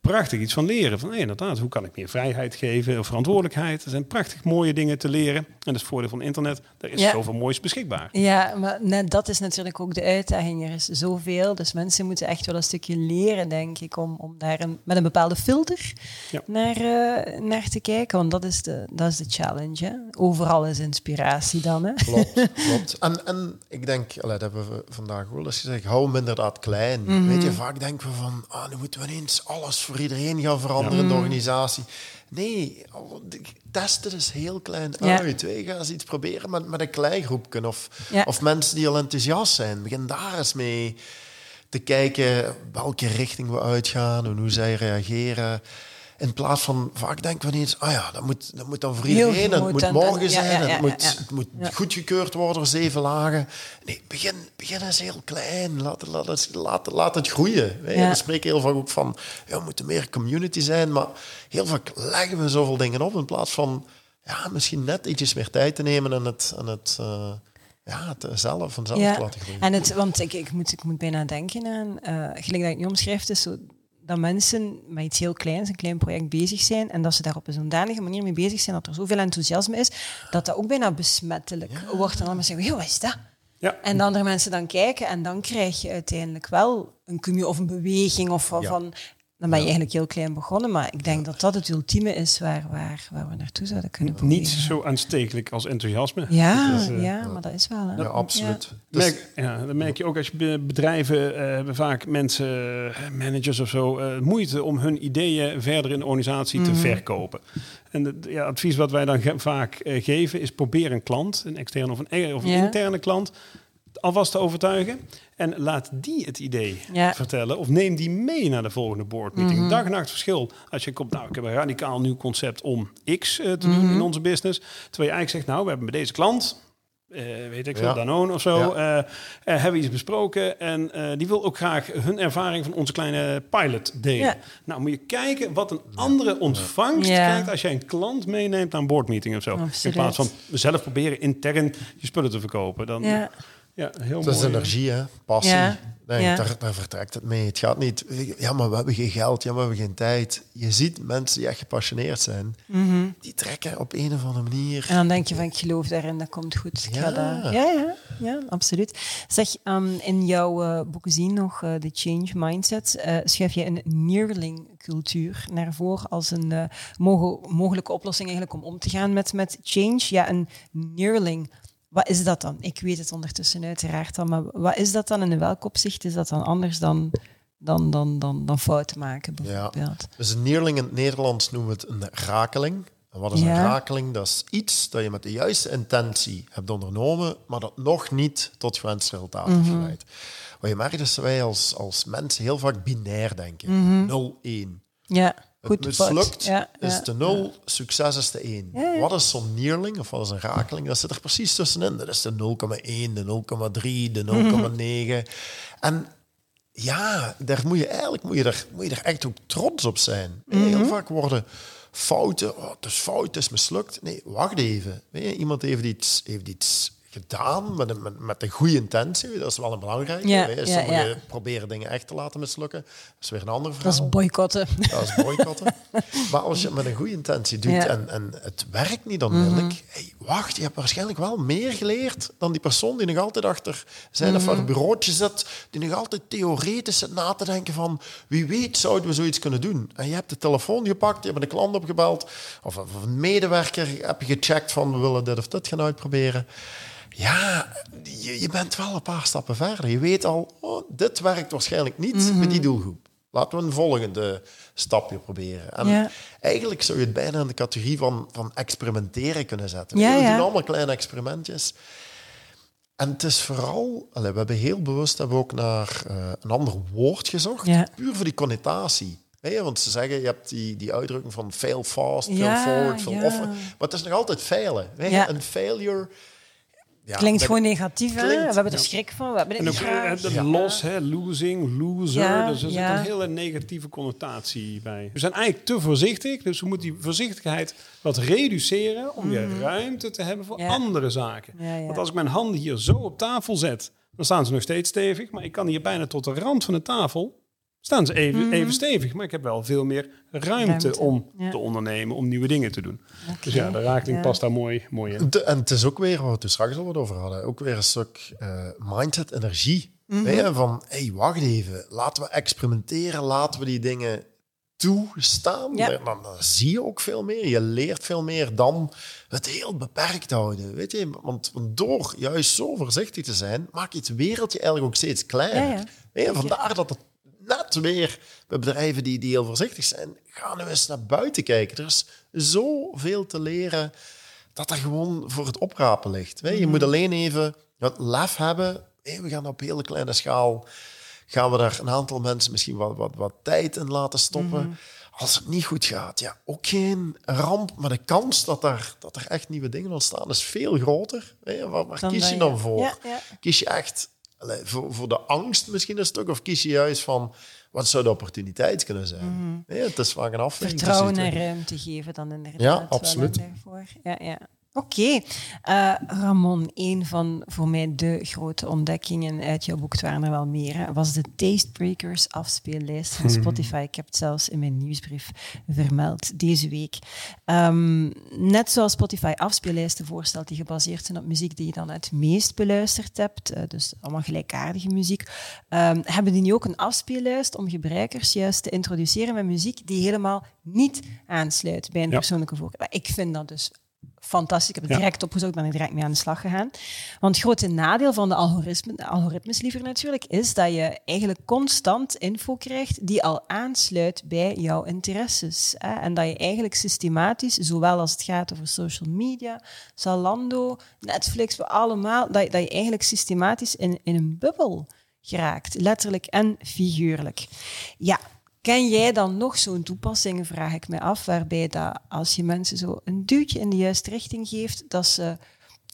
prachtig iets van leren. Van hey, inderdaad, hoe kan ik meer vrijheid geven of verantwoordelijkheid? Er zijn prachtig mooie dingen te leren. En dat is het voordeel van internet. Er is zoveel moois beschikbaar. Ja, maar net dat is natuurlijk ook de uitdaging. Er is zoveel. Dus mensen moeten echt wel een stukje leren, denk ik, om, om daar een, met een bepaalde filter ja. naar, uh, naar te kijken. Want dat is de, dat is de challenge. Hè? Overal is inspiratie dan. Hè? Klopt, [laughs] klopt. En, en ik denk, allee, dat hebben we vandaag wel eens gezegd, hou hem inderdaad klein. Mm -hmm. Weet je, vaak denken we van, ah, nu moeten we ineens alles voor iedereen gaan veranderen in de mm. organisatie. Nee, test het eens heel klein uit. Ja. Ga eens iets proberen met, met een klein groepje. Of, of mensen die al enthousiast zijn. Begin daar eens mee te kijken welke richting we uitgaan en hoe zij reageren. In plaats van, vaak denken we niet, ah ja, dat moet, dat moet dan voor iedereen, het moet morgen zijn, het moet, het moet goedgekeurd worden zeven lagen. Nee, begin, begin eens heel klein, laat, laat, het, laat, laat het groeien. We spreken heel vaak ook van, ja, we moeten meer community zijn, maar heel vaak leggen we zoveel dingen op in plaats van, ja, misschien net ietsjes meer tijd te nemen en het... En het uh, ja, het zelf vanzelf ja. laten groeien. En het, want ik, ik, moet, ik moet bijna denken aan, uh, gelijk dat ik nu omschrijf, is zo dat mensen met iets heel kleins, een klein project bezig zijn en dat ze daar op een zodanige manier mee bezig zijn dat er zoveel enthousiasme is, dat dat ook bijna besmettelijk wordt. En dan mensen zeggen, wat is dat? Ja. En de andere mensen dan kijken en dan krijg je uiteindelijk wel een of een beweging of van, dan ben je eigenlijk heel klein begonnen, maar ik denk dat dat het ultieme is waar, waar, waar we naartoe zouden kunnen bewegen. Niet zo aanstekelijk als enthousiasme. Ja, uh, ja, maar dat is wel. Hè? Ja, absoluut. Ja. Dus, merk, ja, dan merk je ook als je bedrijven uh, hebben vaak mensen, uh, managers of zo, moeite om hun ideeën verder in de organisatie te mhm. verkopen. En het ja, advies wat wij dan vaak geven is probeer een klant, een externe of een, of een interne klant, alvast te overtuigen. En laat die het idee vertellen. Of neem die mee naar de volgende boardmeeting. Mm Dag en nacht verschil. Als je komt, nou, ik heb een radicaal nieuw concept om X uh, te doen mhm. in onze business. Terwijl je eigenlijk zegt, nou, we hebben bij deze klant... Uh, weet ik veel, ja. Danone of zo, ja. uh, hebben we iets besproken. En die wil ook graag hun ervaring van onze kleine pilot delen. Ja. Nou, moet je kijken wat een andere ontvangst krijgt als jij een klant meeneemt aan een boardmeeting of zo. In plaats van zelf proberen intern je spullen te verkopen. Dan, ja, heel dat is energie, hè? passie. Ja. Daar, daar, vertrekt het mee. Het gaat niet, ja, maar we hebben geen geld, ja, maar we hebben geen tijd. Je ziet mensen die echt gepassioneerd zijn, die trekken op een of andere manier. En dan denk je van, ik geloof daarin, dat komt goed. Ik ja. Ga daar. ja, ja. ja, absoluut. Zeg, um, in jouw uh, boeken zien nog uh, The Change Mindset, uh, schrijf je een neerling-cultuur naar voren als een mogel mogelijke oplossing eigenlijk om om te gaan met, met change. Ja, een neerling. Wat is dat dan? Ik weet het ondertussen uiteraard al, maar wat is dat dan en in welk opzicht is dat dan anders dan dan, dan, dan, dan fouten maken, bijvoorbeeld. Ja. Dus een neerling in het Nederlands noemen we het een rakeling. En wat is een rakeling? Dat is iets dat je met de juiste intentie hebt ondernomen, maar dat nog niet tot gewenst resultaat heeft mhm. geleid. Wat je merkt is dat wij als, als mensen heel vaak binair denken. Mm 0-1. Ja. Goed, het mislukt ja, is de 0, succes is de 1. Wat is zo'n neerling of wat is een rakeling? Dat zit er precies tussenin. Dat is de 0,1, de 0,3, de 0,9. Mm [laughs] En ja, daar moet je eigenlijk moet je er, moet je er echt ook trots op zijn. Heel mhm. vaak worden fouten, oh, het is fout, het is mislukt. Nee, wacht even. je, iemand heeft iets, heeft iets gedaan met een, met, met een goede intentie. Dat is wel een belangrijke. Ja, Sommigen proberen dingen echt te laten mislukken. Dat is weer een ander verhaal. Dat is boycotten. Dat is boycotten. [laughs] maar als je het met een goede intentie doet en, en het werkt niet onmiddellijk, mm hey, wacht, je hebt waarschijnlijk wel meer geleerd dan die persoon die nog altijd achter zijn of mm een bureautje zit, die nog altijd theoretisch zit na te denken van wie weet zouden we zoiets kunnen doen. En je hebt de telefoon gepakt, je hebt een klant opgebeld of, of een medewerker heb je gecheckt van we willen dit of dit gaan uitproberen. Ja, je, je, bent wel een paar stappen verder. Je weet al, oh, dit werkt waarschijnlijk niet mm met die doelgroep. Laten we een volgende stapje proberen. En eigenlijk zou je het bijna in de categorie van, van experimenteren kunnen zetten. we doen allemaal kleine experimentjes. En het is vooral, we hebben heel bewust hebben we ook naar uh, een ander woord gezocht, puur voor die connotatie. Nee, want ze zeggen, je hebt die, die uitdrukking van fail fast, fail forward, fail often. Maar het is nog altijd failen. Een failure ja, Klinkt gewoon negatief, hè? We hebben er schrik van. We hebben het en ook, los, hè? losing, loser. Ja, dus er zit een hele negatieve connotatie bij. We zijn eigenlijk te voorzichtig, dus we moeten die voorzichtigheid wat reduceren om weer mhm. ruimte te hebben voor andere zaken. Want als ik mijn handen hier zo op tafel zet, dan staan ze nog steeds stevig, maar ik kan hier bijna tot de rand van de tafel staan ze even, mhm. even stevig. Maar ik heb wel veel meer ruimte, om te ondernemen, om nieuwe dingen te doen. Dus ja, de rakeling past daar mooi, mooi in. en het is ook weer, wat we het straks al wat over hadden, ook weer een stuk uh, mindset, energie. Mm Van, hey, wacht even, laten we experimenteren, laten we die dingen toestaan. Dan, dan, zie je ook veel meer. Je leert veel meer dan het heel beperkt houden. Weet je? Want, door juist zo voorzichtig te zijn, maak je het wereldje eigenlijk ook steeds kleiner. Ja, Vandaar dat het net weer bij bedrijven die, die heel voorzichtig zijn, gaan we eens naar buiten kijken. Er is zoveel te leren dat er gewoon voor het oprapen ligt. Je moet mhm. alleen even wat lef hebben. We gaan op hele kleine schaal gaan we daar een aantal mensen misschien wat, wat, wat tijd in laten stoppen. Mhm. Als het niet goed gaat, ja, ook geen ramp, maar de kans dat er, dat er echt nieuwe dingen ontstaan is veel groter. Waar, waar kies je dan voor? Kies je echt voor, voor de angst misschien een stuk? Of kies je juist van wat zou de opportuniteit kunnen zijn? Mm het is vaak een afweging. Vertrouwen en ruimte geven dan inderdaad. Ja, absoluut. Ja, ja. Oké, okay. uh, eh, Ramon, een van voor mij de grote ontdekkingen uit jouw boek, het waren er wel meer, was de Tastebreakers afspeellijst van mhm. Spotify. Ik heb het zelfs in mijn nieuwsbrief vermeld deze week. Um, net zoals Spotify afspeellijsten voorstelt die gebaseerd zijn op muziek die je dan het meest beluisterd hebt, uh, dus allemaal gelijkaardige muziek, um, hebben die nu ook een afspeellijst om gebruikers juist te introduceren met muziek die helemaal niet aansluit bij een persoonlijke voorkeur. Ik vind dat dus fantastisch. Ik heb het direct opgezocht, ben ik direct mee aan de slag gegaan. Want het grote nadeel van de, algoritme, algoritmes liever natuurlijk, is dat je eigenlijk constant info krijgt die al aansluit bij jouw interesses. Hè? En dat je eigenlijk systematisch, zowel als het gaat over social media, Zalando, Netflix, we allemaal, dat, dat je eigenlijk systematisch in, in een bubbel geraakt, letterlijk en figuurlijk. Ja, Ken jij dan nog zo'n toepassingen, vraag ik me af, waarbij dat als je mensen zo een duwtje in de juiste richting geeft, dat ze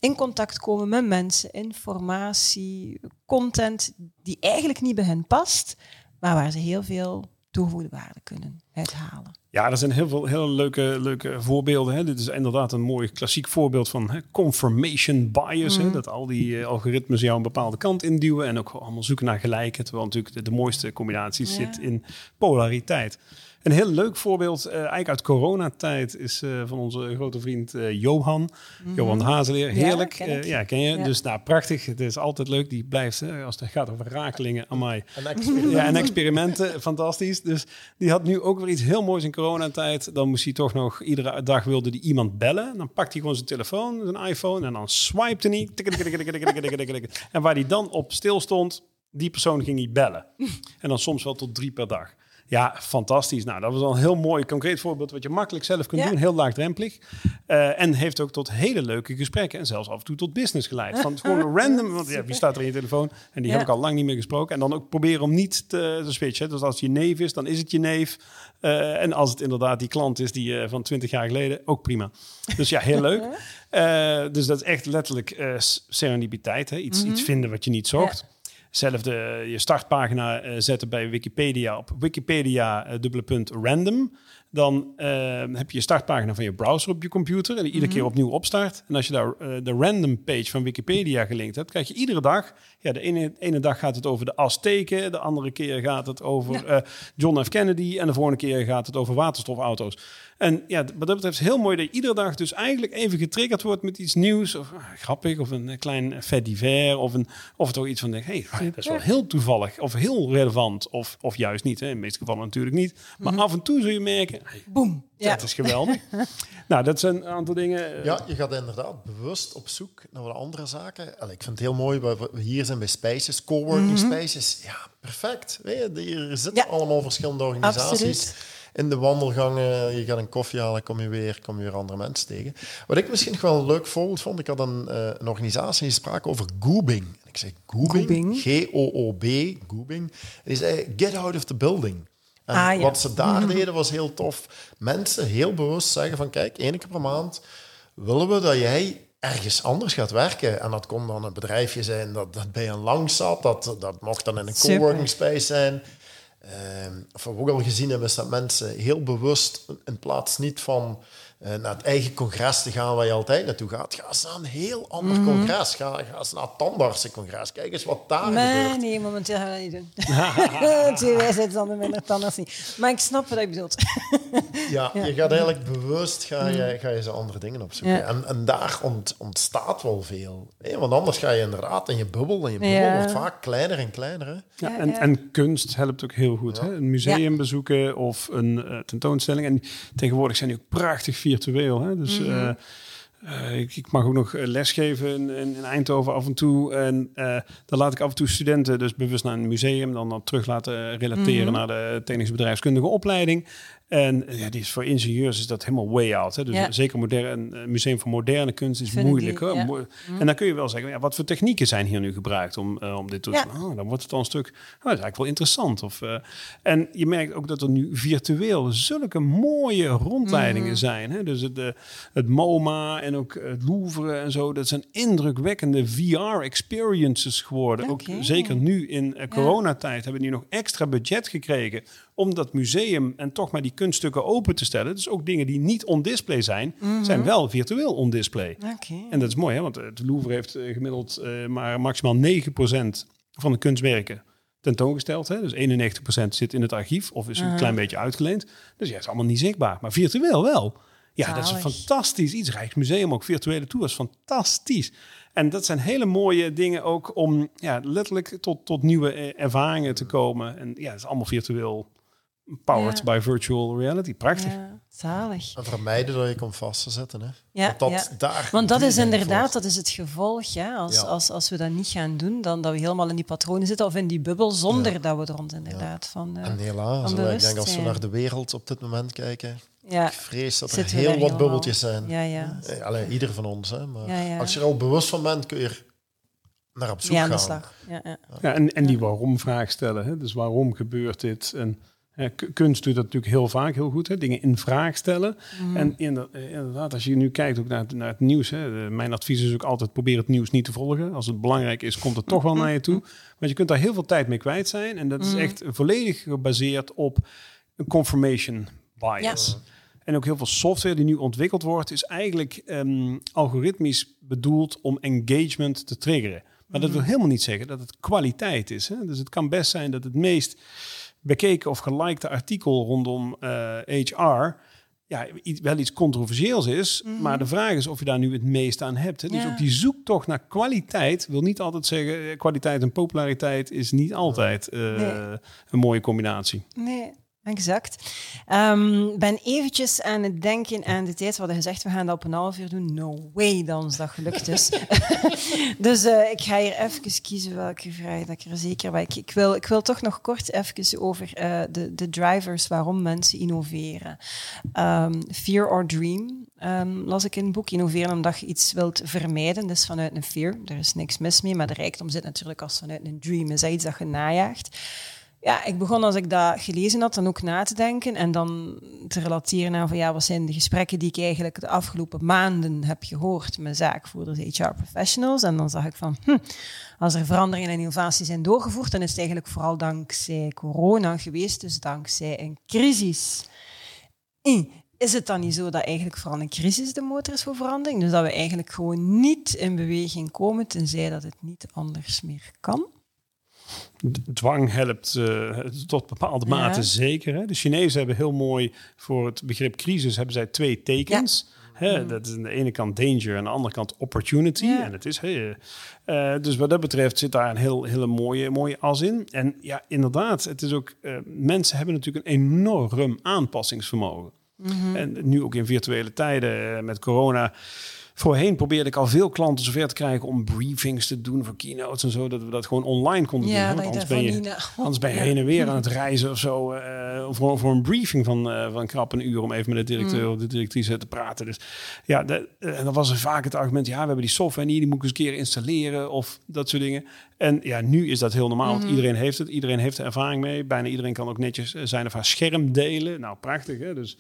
in contact komen met mensen, informatie, content die eigenlijk niet bij hen past, maar waar ze heel veel toegevoegde waarde kunnen uithalen. Ja, er zijn heel veel hele leuke, leuke voorbeelden. Hè. Dit is inderdaad een mooi klassiek voorbeeld van hè, confirmation bias. Hè, mhm. dat al die uh, algoritmes jou een bepaalde kant induwen en ook allemaal zoeken naar gelijkheid. Terwijl natuurlijk de, mooiste combinatie zit in polariteit. Een heel leuk voorbeeld, uh, eigenlijk uit coronatijd, is uh, van onze grote vriend uh, Johan. Mm -hmm. Johan Hazeleer. Heerlijk. Ja, ken, ja, ken je. Ja. Dus nou, prachtig. Het is altijd leuk. Die blijft, als het gaat over rakelingen, amai. En experimenten. Ja, en experimenten. fantastisch. Dus die had nu ook weer iets heel moois in coronatijd. Dan moest hij toch nog, iedere dag wilde hij iemand bellen. Dan pakt hij gewoon zijn telefoon, zijn iPhone, en dan swipte hij. En waar hij dan op stil stond, die persoon ging hij bellen. En dan soms wel tot drie per dag. Ja, fantastisch. Nou, dat was al een heel mooi concreet voorbeeld wat je makkelijk zelf kunt Ja. doen. Heel laagdrempelig. Eh, en heeft ook tot hele leuke gesprekken en zelfs af en toe tot business geleid. Van gewoon random, want ja, wie staat er in je telefoon? En die Ja. heb ik al lang niet meer gesproken. En dan ook proberen om niet te, te switchen. Dus als het je neef is, dan is het je neef. Eh, en als het inderdaad die klant is die eh, van 20 jaar geleden, ook prima. Dus ja, heel leuk. [laughs] Dus dat is echt letterlijk serendipiteit. Hè? Iets, iets vinden wat je niet zocht. Zelfde je startpagina eh, zetten bij Wikipedia op Wikipedia eh, dubbele punt random. Dan eh, heb je je startpagina van je browser op je computer en die iedere keer opnieuw opstart. En als je daar eh, de random page van Wikipedia gelinkt hebt, krijg je iedere dag. Ja, de ene, ene dag gaat het over de Azteken, de andere keer gaat het over eh, John F. Kennedy en de volgende keer gaat het over waterstofauto's. En ja, wat dat betreft is het heel mooi dat je iedere dag dus eigenlijk even getriggerd wordt met iets nieuws. Of ah, grappig, of een eh, klein fait divers. Of, een, of toch iets van, denk, hey, dat is wel heel toevallig. Of heel relevant. Of, of juist niet. Hè. In de meeste gevallen natuurlijk niet. Maar af en toe zul je merken, hey. Ja. dat is geweldig. [laughs] nou, dat zijn een aantal dingen. eh, Ja, je gaat inderdaad bewust op zoek naar wat andere zaken. Allee, ik vind het heel mooi, we hier zijn bij Spaces, coworking spaces. Ja, perfect. Weet je, hier zitten Ja. allemaal verschillende organisaties. Absoluut. In de wandelgangen, je gaat een koffie halen, kom je weer, kom je weer andere mensen tegen. Wat ik misschien nog wel een leuk voorbeeld vond, ik had een, eh, een organisatie die sprak over goobing. En ik zei goobing. G-O-O-B, goobing. En die zei, get out of the building. En Ah, ja. wat ze daar deden was heel tof. Mensen heel bewust zeggen van, kijk, één keer per maand willen we dat jij ergens anders gaat werken. En dat kon dan een bedrijfje zijn dat, dat bij een lang zat. Dat, dat mocht dan in een Super. coworking space zijn. Ehm, of we ook al gezien hebben, is dat mensen heel bewust, in plaats niet van naar het eigen congres te gaan waar je altijd naartoe gaat, ga eens naar een heel ander Mhm. congres. Ga, ga eens naar het tandartsencongres. Kijk eens wat daar Maar gebeurt. nee, momenteel gaan we dat niet doen. [laughs] [laughs] Twee wijsheidstanden minder tandarts niet. Maar ik snap wat je bedoelt. [laughs] Ja, je gaat eigenlijk bewust ga je, ga je zo andere dingen opzoeken. Ja. En, en daar ont- ontstaat wel veel. hè. Want anders ga je inderdaad in je bubbel. En je bubbel Ja. wordt vaak kleiner en kleiner. Hè? Ja, Ja, en, ja. en kunst helpt ook heel goed. Hè? Een museum bezoeken of een eh, tentoonstelling. En tegenwoordig zijn die ook prachtig virtueel. Hè? Dus Mhm. eh, eh, ik, ik mag ook nog eh, lesgeven in, in, in Eindhoven af en toe. En dan laat ik af en toe studenten dus bewust naar een museum... dan, dan terug laten relateren Mhm. naar de technisch bedrijfskundige opleiding. En eh, ja, die is voor ingenieurs is dat helemaal way out. Hè? Dus Ja. zeker modern, een museum voor moderne kunst is moeilijk. die, hoor. ja. Mo- En dan kun je wel zeggen, ja, wat voor technieken zijn hier nu gebruikt om, eh, om dit te doen? Oh, dan wordt het al een stuk, oh, dat is eigenlijk wel interessant. Of, eh, en je merkt ook dat er nu virtueel zulke mooie rondleidingen Mhm. zijn. Hè? Dus het, het MoMA en ook het Louvre en zo. Dat zijn indrukwekkende VR-experiences geworden. Ook zeker nu in coronatijd hebben die nog extra budget gekregen om dat museum en toch maar die kunststukken open te stellen. Dus ook dingen die niet on display zijn, zijn wel virtueel on display. En dat is mooi, hè? want het Louvre heeft eh, gemiddeld eh, maar maximaal 9% van de kunstwerken tentoongesteld. Hè? Dus 91% zit in het archief of is een klein beetje uitgeleend. Dus ja, is allemaal niet zichtbaar. Maar virtueel wel. Ja, dat is een fantastisch iets. Rijksmuseum ook virtuele tours, fantastisch. En dat zijn hele mooie dingen ook om ja, letterlijk tot, tot nieuwe eh, ervaringen te komen. En ja, het is allemaal virtueel powered Ja. by virtual reality. Prachtig. Ja, zalig. En vermijden dat je komt vast te zetten. Hè? Ja, Want dat, ja. daar Want dat is inderdaad, dat is het gevolg. Ja? Als, Ja. als, als we dat niet gaan doen, dan dat we helemaal in die patronen zitten of in die bubbel, zonder dat we er ons inderdaad van... eh, En helaas, van ik denk als we naar de wereld op dit moment kijken, ja, ik vrees dat er Zitten heel wat helemaal. bubbeltjes zijn. ja, ja. Eh, Allee, ieder van ons. Hè, maar Ja, ja. als je er al bewust van bent, kun je er naar op zoek Ja, aan de gaan. slag. Ja, ja. Ja, en, en die waarom-vraag stellen. Hè? Dus waarom gebeurt dit? En k- kunst doet dat natuurlijk heel vaak heel goed. Hè? Dingen in vraag stellen. Mhm. En eh, inderdaad, als je nu kijkt ook naar, het- naar het nieuws. Hè? Mijn advies is ook altijd probeer het nieuws niet te volgen. Als het belangrijk is, komt het toch wel naar je toe. Want je kunt daar heel veel tijd mee kwijt zijn. En dat is echt volledig gebaseerd op een confirmation bias. En ook heel veel software die nu ontwikkeld wordt, is eigenlijk ehm, algoritmisch bedoeld om engagement te triggeren. Maar dat wil helemaal niet zeggen dat het kwaliteit is. Hè? Dus het kan best zijn dat het meest bekeken of gelikte artikel rondom HR ja, wel iets controversieels is. Mhm. Maar de vraag is of je daar nu het meest aan hebt. Hè? Dus ook die zoektocht naar kwaliteit wil niet altijd zeggen... kwaliteit en populariteit is niet altijd een mooie combinatie. Nee, Exact. Um, ben eventjes aan het denken aan de tijd. We hadden gezegd, we gaan dat op een half uur doen. No way dat ons dat gelukt is. dus uh, [laughs] ik ga hier even kiezen welke vraag dat ik er zeker bij. Ik, wil, ik wil toch nog kort even over uh, de, de drivers waarom mensen innoveren. Um, fear or dream um, las ik in het boek. Innoveren omdat je iets wilt vermijden. Dus vanuit een fear. Er is niks mis mee. Maar de rijkdom zit natuurlijk als vanuit een dream. Is dat iets dat je najaagt ja, ik begon als ik dat gelezen had dan ook na te denken en dan te relateren naar van ja, wat zijn de gesprekken die ik eigenlijk de afgelopen maanden heb gehoord met zaakvoerders, HR professionals. En dan zag ik van, hm, als er veranderingen en innovaties zijn doorgevoerd, dan is het eigenlijk vooral dankzij corona geweest, dus dankzij een crisis. Is het dan niet zo dat eigenlijk vooral een crisis de motor is voor verandering? Dus dat we eigenlijk gewoon niet in beweging komen, tenzij dat het niet anders meer kan? Dwang helpt uh, tot bepaalde mate zeker. Hè? De Chinezen hebben heel mooi voor het begrip crisis hebben zij twee tekens. Hè, mm. dat is aan de ene kant danger en aan de andere kant opportunity. En het is, uh, dus wat dat betreft zit daar een heel, hele mooie, mooie as in. En ja, inderdaad, het is ook, uh, mensen hebben natuurlijk een enorm aanpassingsvermogen. Mhm. En nu ook in virtuele tijden met corona Voorheen probeerde ik al veel klanten zover te krijgen om briefings te doen voor keynotes en zo. Dat we dat gewoon online konden ja, doen. [laughs] anders ben, je, anders ben je heen en weer aan het reizen of zo. Uh, voor, voor een briefing van, uh, van krap een uur om even met de directeur mm. of de directrice te praten. Dus ja, de, en dan was er vaak het argument, ja, we hebben die software niet, die moet ik eens een keer installeren of dat soort dingen. En ja, nu is dat heel normaal, want mm. iedereen heeft het. Iedereen heeft er ervaring mee. Bijna iedereen kan ook netjes zijn of haar scherm delen. Nou, prachtig hè. Dus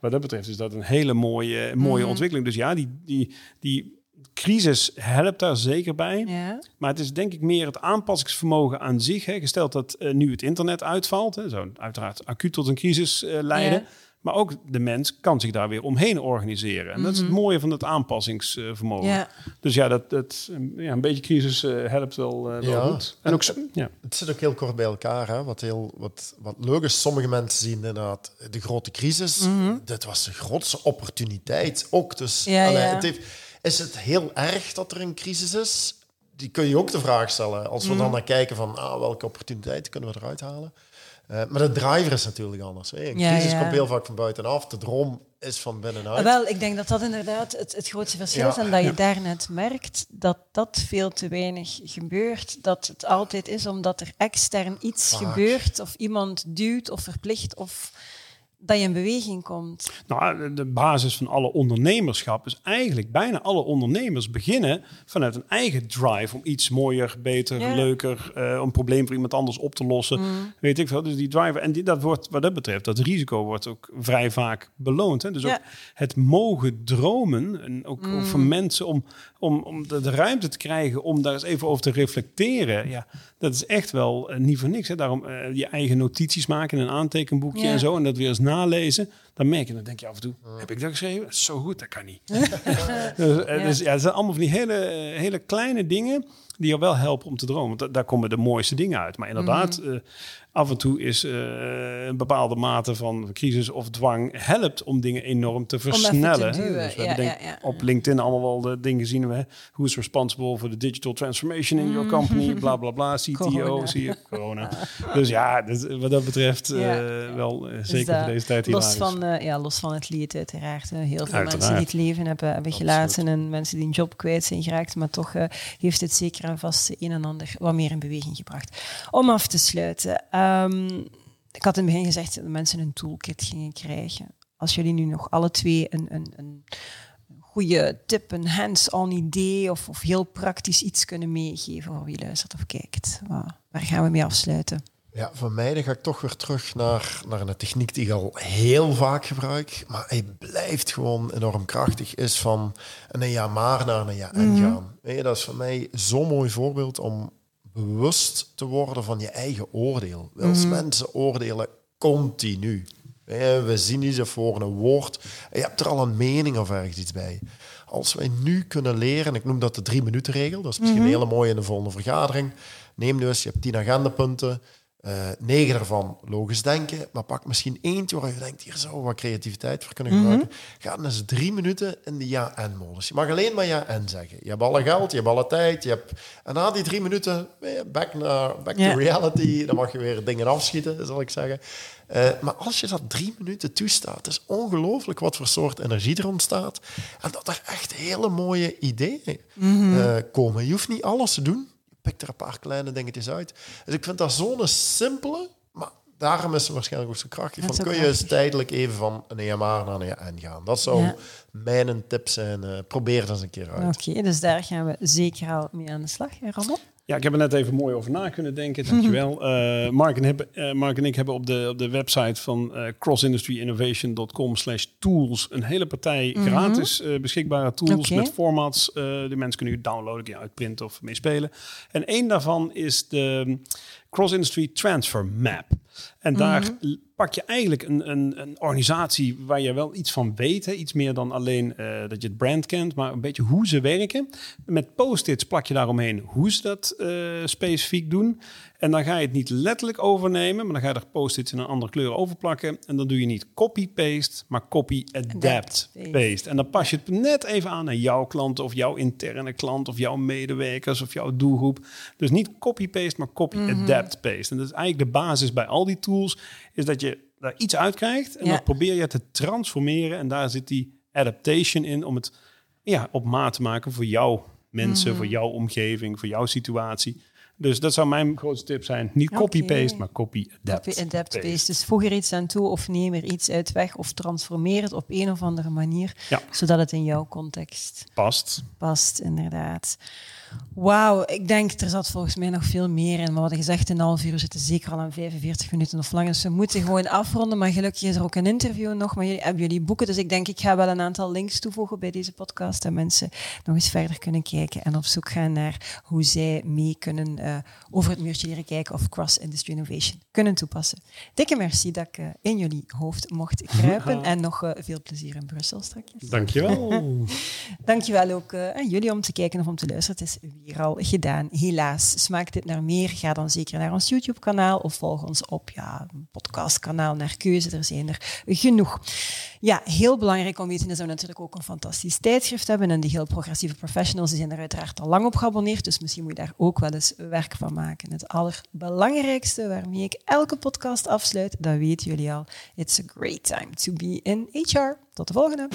wat dat betreft is dat een hele mooie, mooie mhm. ontwikkeling. Dus ja, die, die, die crisis helpt daar zeker bij. Ja. Maar het is denk ik meer het aanpassingsvermogen aan zich. Hè. Gesteld dat uh, nu het internet uitvalt, hè, zou uiteraard acuut tot een crisis uh, leiden. Maar ook de mens kan zich daar weer omheen organiseren. En dat is het mhm. mooie van het aanpassingsvermogen. Ja. Dus ja, dat, dat, ja, een beetje crisis uh, helpt wel, uh, wel goed. En, ook, ja. Het zit ook heel kort bij elkaar. Hè? Wat, heel, wat, wat leuk is, sommige mensen zien inderdaad de grote crisis. Mm Dit was de grootste opportuniteit ook. Dus ja, Het heeft, is het heel erg dat er een crisis is? Die kun je ook de vraag stellen. Als we dan mhm. naar kijken van ah, welke opportuniteiten kunnen we eruit halen. Uh, maar de driver is natuurlijk anders. Hè. Een crisis komt heel vaak van buitenaf. De droom is van binnenuit. Ah, wel, ik denk dat dat inderdaad het, het grootste verschil is. En dat je daarnet merkt dat dat veel te weinig gebeurt. Dat het altijd is omdat er extern iets gebeurt. Of iemand duwt of verplicht of dat je in beweging komt? Nou, de basis van alle ondernemerschap is eigenlijk bijna alle ondernemers beginnen vanuit een eigen drive om iets mooier, beter, leuker, uh, een probleem voor iemand anders op te lossen. Mm. Weet ik veel. Dus die drive en die, dat wordt, wat dat betreft, dat risico wordt ook vrij vaak beloond. Hè? Dus ook het mogen dromen en ook, mm. voor mensen om, om, om de, de, ruimte te krijgen om daar eens even over te reflecteren. Ja, dat is echt wel uh, niet voor niks. Hè? Daarom uh, je eigen notities maken, een aantekenboekje en zo en dat weer eens nalezen, dan merk je, dan denk je af en toe, heb ik dat geschreven? Dat is zo goed, dat kan niet. [laughs] dus, eh, dus, ja, het zijn allemaal van die hele, hele kleine dingen die je wel helpen om te dromen. Want daar komen de mooiste dingen uit. Maar inderdaad, mhm af en toe is uh, een bepaalde mate van crisis of dwang helpt om dingen enorm te versnellen. Te dus we hebben op LinkedIn allemaal wel de dingen zien. Who is responsible for the digital transformation in your mm. company? Bla bla bla. CTO, zie je corona. dus ja, wat dat betreft uh, wel uh, zeker voor deze tijd los van, ja, los van het lied uiteraard. heel veel mensen die het leven hebben, hebben gelaten en mensen die een job kwijt zijn geraakt. Maar toch heeft het zeker en vast een en ander wat meer in beweging gebracht. Om af te sluiten. Um, ik had in het begin gezegd dat mensen een toolkit gingen krijgen. Als jullie nu nog alle twee een, een, een goede tip, een hands-on idee of, of heel praktisch iets kunnen meegeven voor wie luistert of kijkt, waar gaan we mee afsluiten? Ja, voor mij dan ga ik toch weer terug naar, naar een techniek die ik al heel vaak gebruik, maar hij blijft gewoon enorm krachtig, is van een ja maar naar een ja en mhm. gaan. Weet je, dat is voor mij zo'n mooi voorbeeld om bewust te worden van je eigen oordeel. Wils mm. mensen oordelen continu. We zien iets voor een woord. Je hebt er al een mening of ergens iets bij. Als wij nu kunnen leren, ik noem dat de drie minuten regel, dat is misschien mm hele mooie in de volgende vergadering. Neem dus, je hebt tien agendapunten. Uh, negen daarvan logisch denken, maar pak misschien eentje waar je denkt, hier zou wat creativiteit voor kunnen Mhm. gebruiken. Ga dan eens drie minuten in de ja-en-modus. Je mag alleen maar ja-en zeggen. Je hebt alle geld, je hebt alle tijd. Je hebt... En na die drie minuten, eh, back, naar, back to reality. Dan mag je weer dingen afschieten, zal ik zeggen. Eh, maar als je dat drie minuten toestaat, het is ongelooflijk wat voor soort energie er ontstaat. En dat er echt hele mooie ideeën eh, komen. Je hoeft niet alles te doen. Je pikt er een paar kleine dingetjes uit. Dus ik vind dat zo'n simpele, maar daarom is ze waarschijnlijk ook zo krachtig. Van, kun je eens tijdelijk even van een EMR naar een EN gaan. Dat zou Ja. mijn tip zijn. eh, probeer dat eens een keer uit. Oké, dus daar gaan we zeker al mee aan de slag. hè, Ramon? Ja, ik heb er net even mooi over na kunnen denken. Dankjewel. Eh Mark, en heb, eh, Mark en ik hebben op de, op de website van eh crossindustyinnovation.com slash tools een hele partij gratis eh, beschikbare tools met formats. die mensen kunnen u downloaden, kun je uitprinten of mee spelen. En één daarvan is de Cross Industry Transfer Map. En daar l- pak je eigenlijk een, een, een organisatie waar je wel iets van weet. Iets meer dan alleen eh, dat je het brand kent, maar een beetje hoe ze werken. Met post-its plak je daaromheen hoe ze dat eh, specifiek doen. En dan ga je het niet letterlijk overnemen, maar dan ga je er post-its in een andere kleur overplakken. En dan doe je niet copy-paste, maar copy-adapt-paste. paste. En dan pas je het net even aan naar jouw klanten of jouw interne klant of jouw medewerkers of jouw doelgroep. Dus niet copy-paste, maar copy-adapt-paste. En dat is eigenlijk de basis bij al die tools, is dat je daar iets uit krijgt en Ja. dan probeer je te transformeren. En daar zit die adaptation in om het ja, op maat te maken voor jouw mensen, voor jouw omgeving, voor jouw situatie. Dus dat zou mijn grootste tip zijn. Niet copy-paste, maar copy-adapt. Copy adapt paste. Dus voeg er iets aan toe of neem er iets uit weg of transformeer het op een of andere manier, Ja. zodat het in jouw context Past. past, inderdaad. Wauw, ik denk, er zat volgens mij nog veel meer in. Maar we hadden gezegd, in een half uur zitten zeker al aan 45 minuten of langer. Dus we moeten gewoon afronden. Maar gelukkig is er ook een interview nog. Maar jullie, hebben jullie boeken? Dus ik denk, ik ga wel een aantal links toevoegen bij deze podcast. Dat mensen nog eens verder kunnen kijken en op zoek gaan naar hoe zij mee kunnen eh, over het muurtje leren kijken of cross-industry innovation kunnen toepassen. Dikke merci dat ik eh, in jullie hoofd mocht kruipen. En nog eh, veel plezier in Brussel straks. Dankjewel. [laughs] Dankjewel ook aan jullie om te kijken of om te luisteren. Het is weer al gedaan. Helaas, smaakt dit naar meer? Ga dan zeker naar ons YouTube-kanaal of volg ons op ja, podcastkanaal naar keuze. Er zijn er genoeg. Ja, heel belangrijk om weten is dat we natuurlijk ook een fantastisch tijdschrift hebben. En die heel progressieve professionals die zijn er uiteraard al lang op geabonneerd. Dus misschien moet je daar ook wel eens van maken. Het allerbelangrijkste waarmee ik elke podcast afsluit, dat weten jullie al. It's a great time to be in HR. Tot de volgende.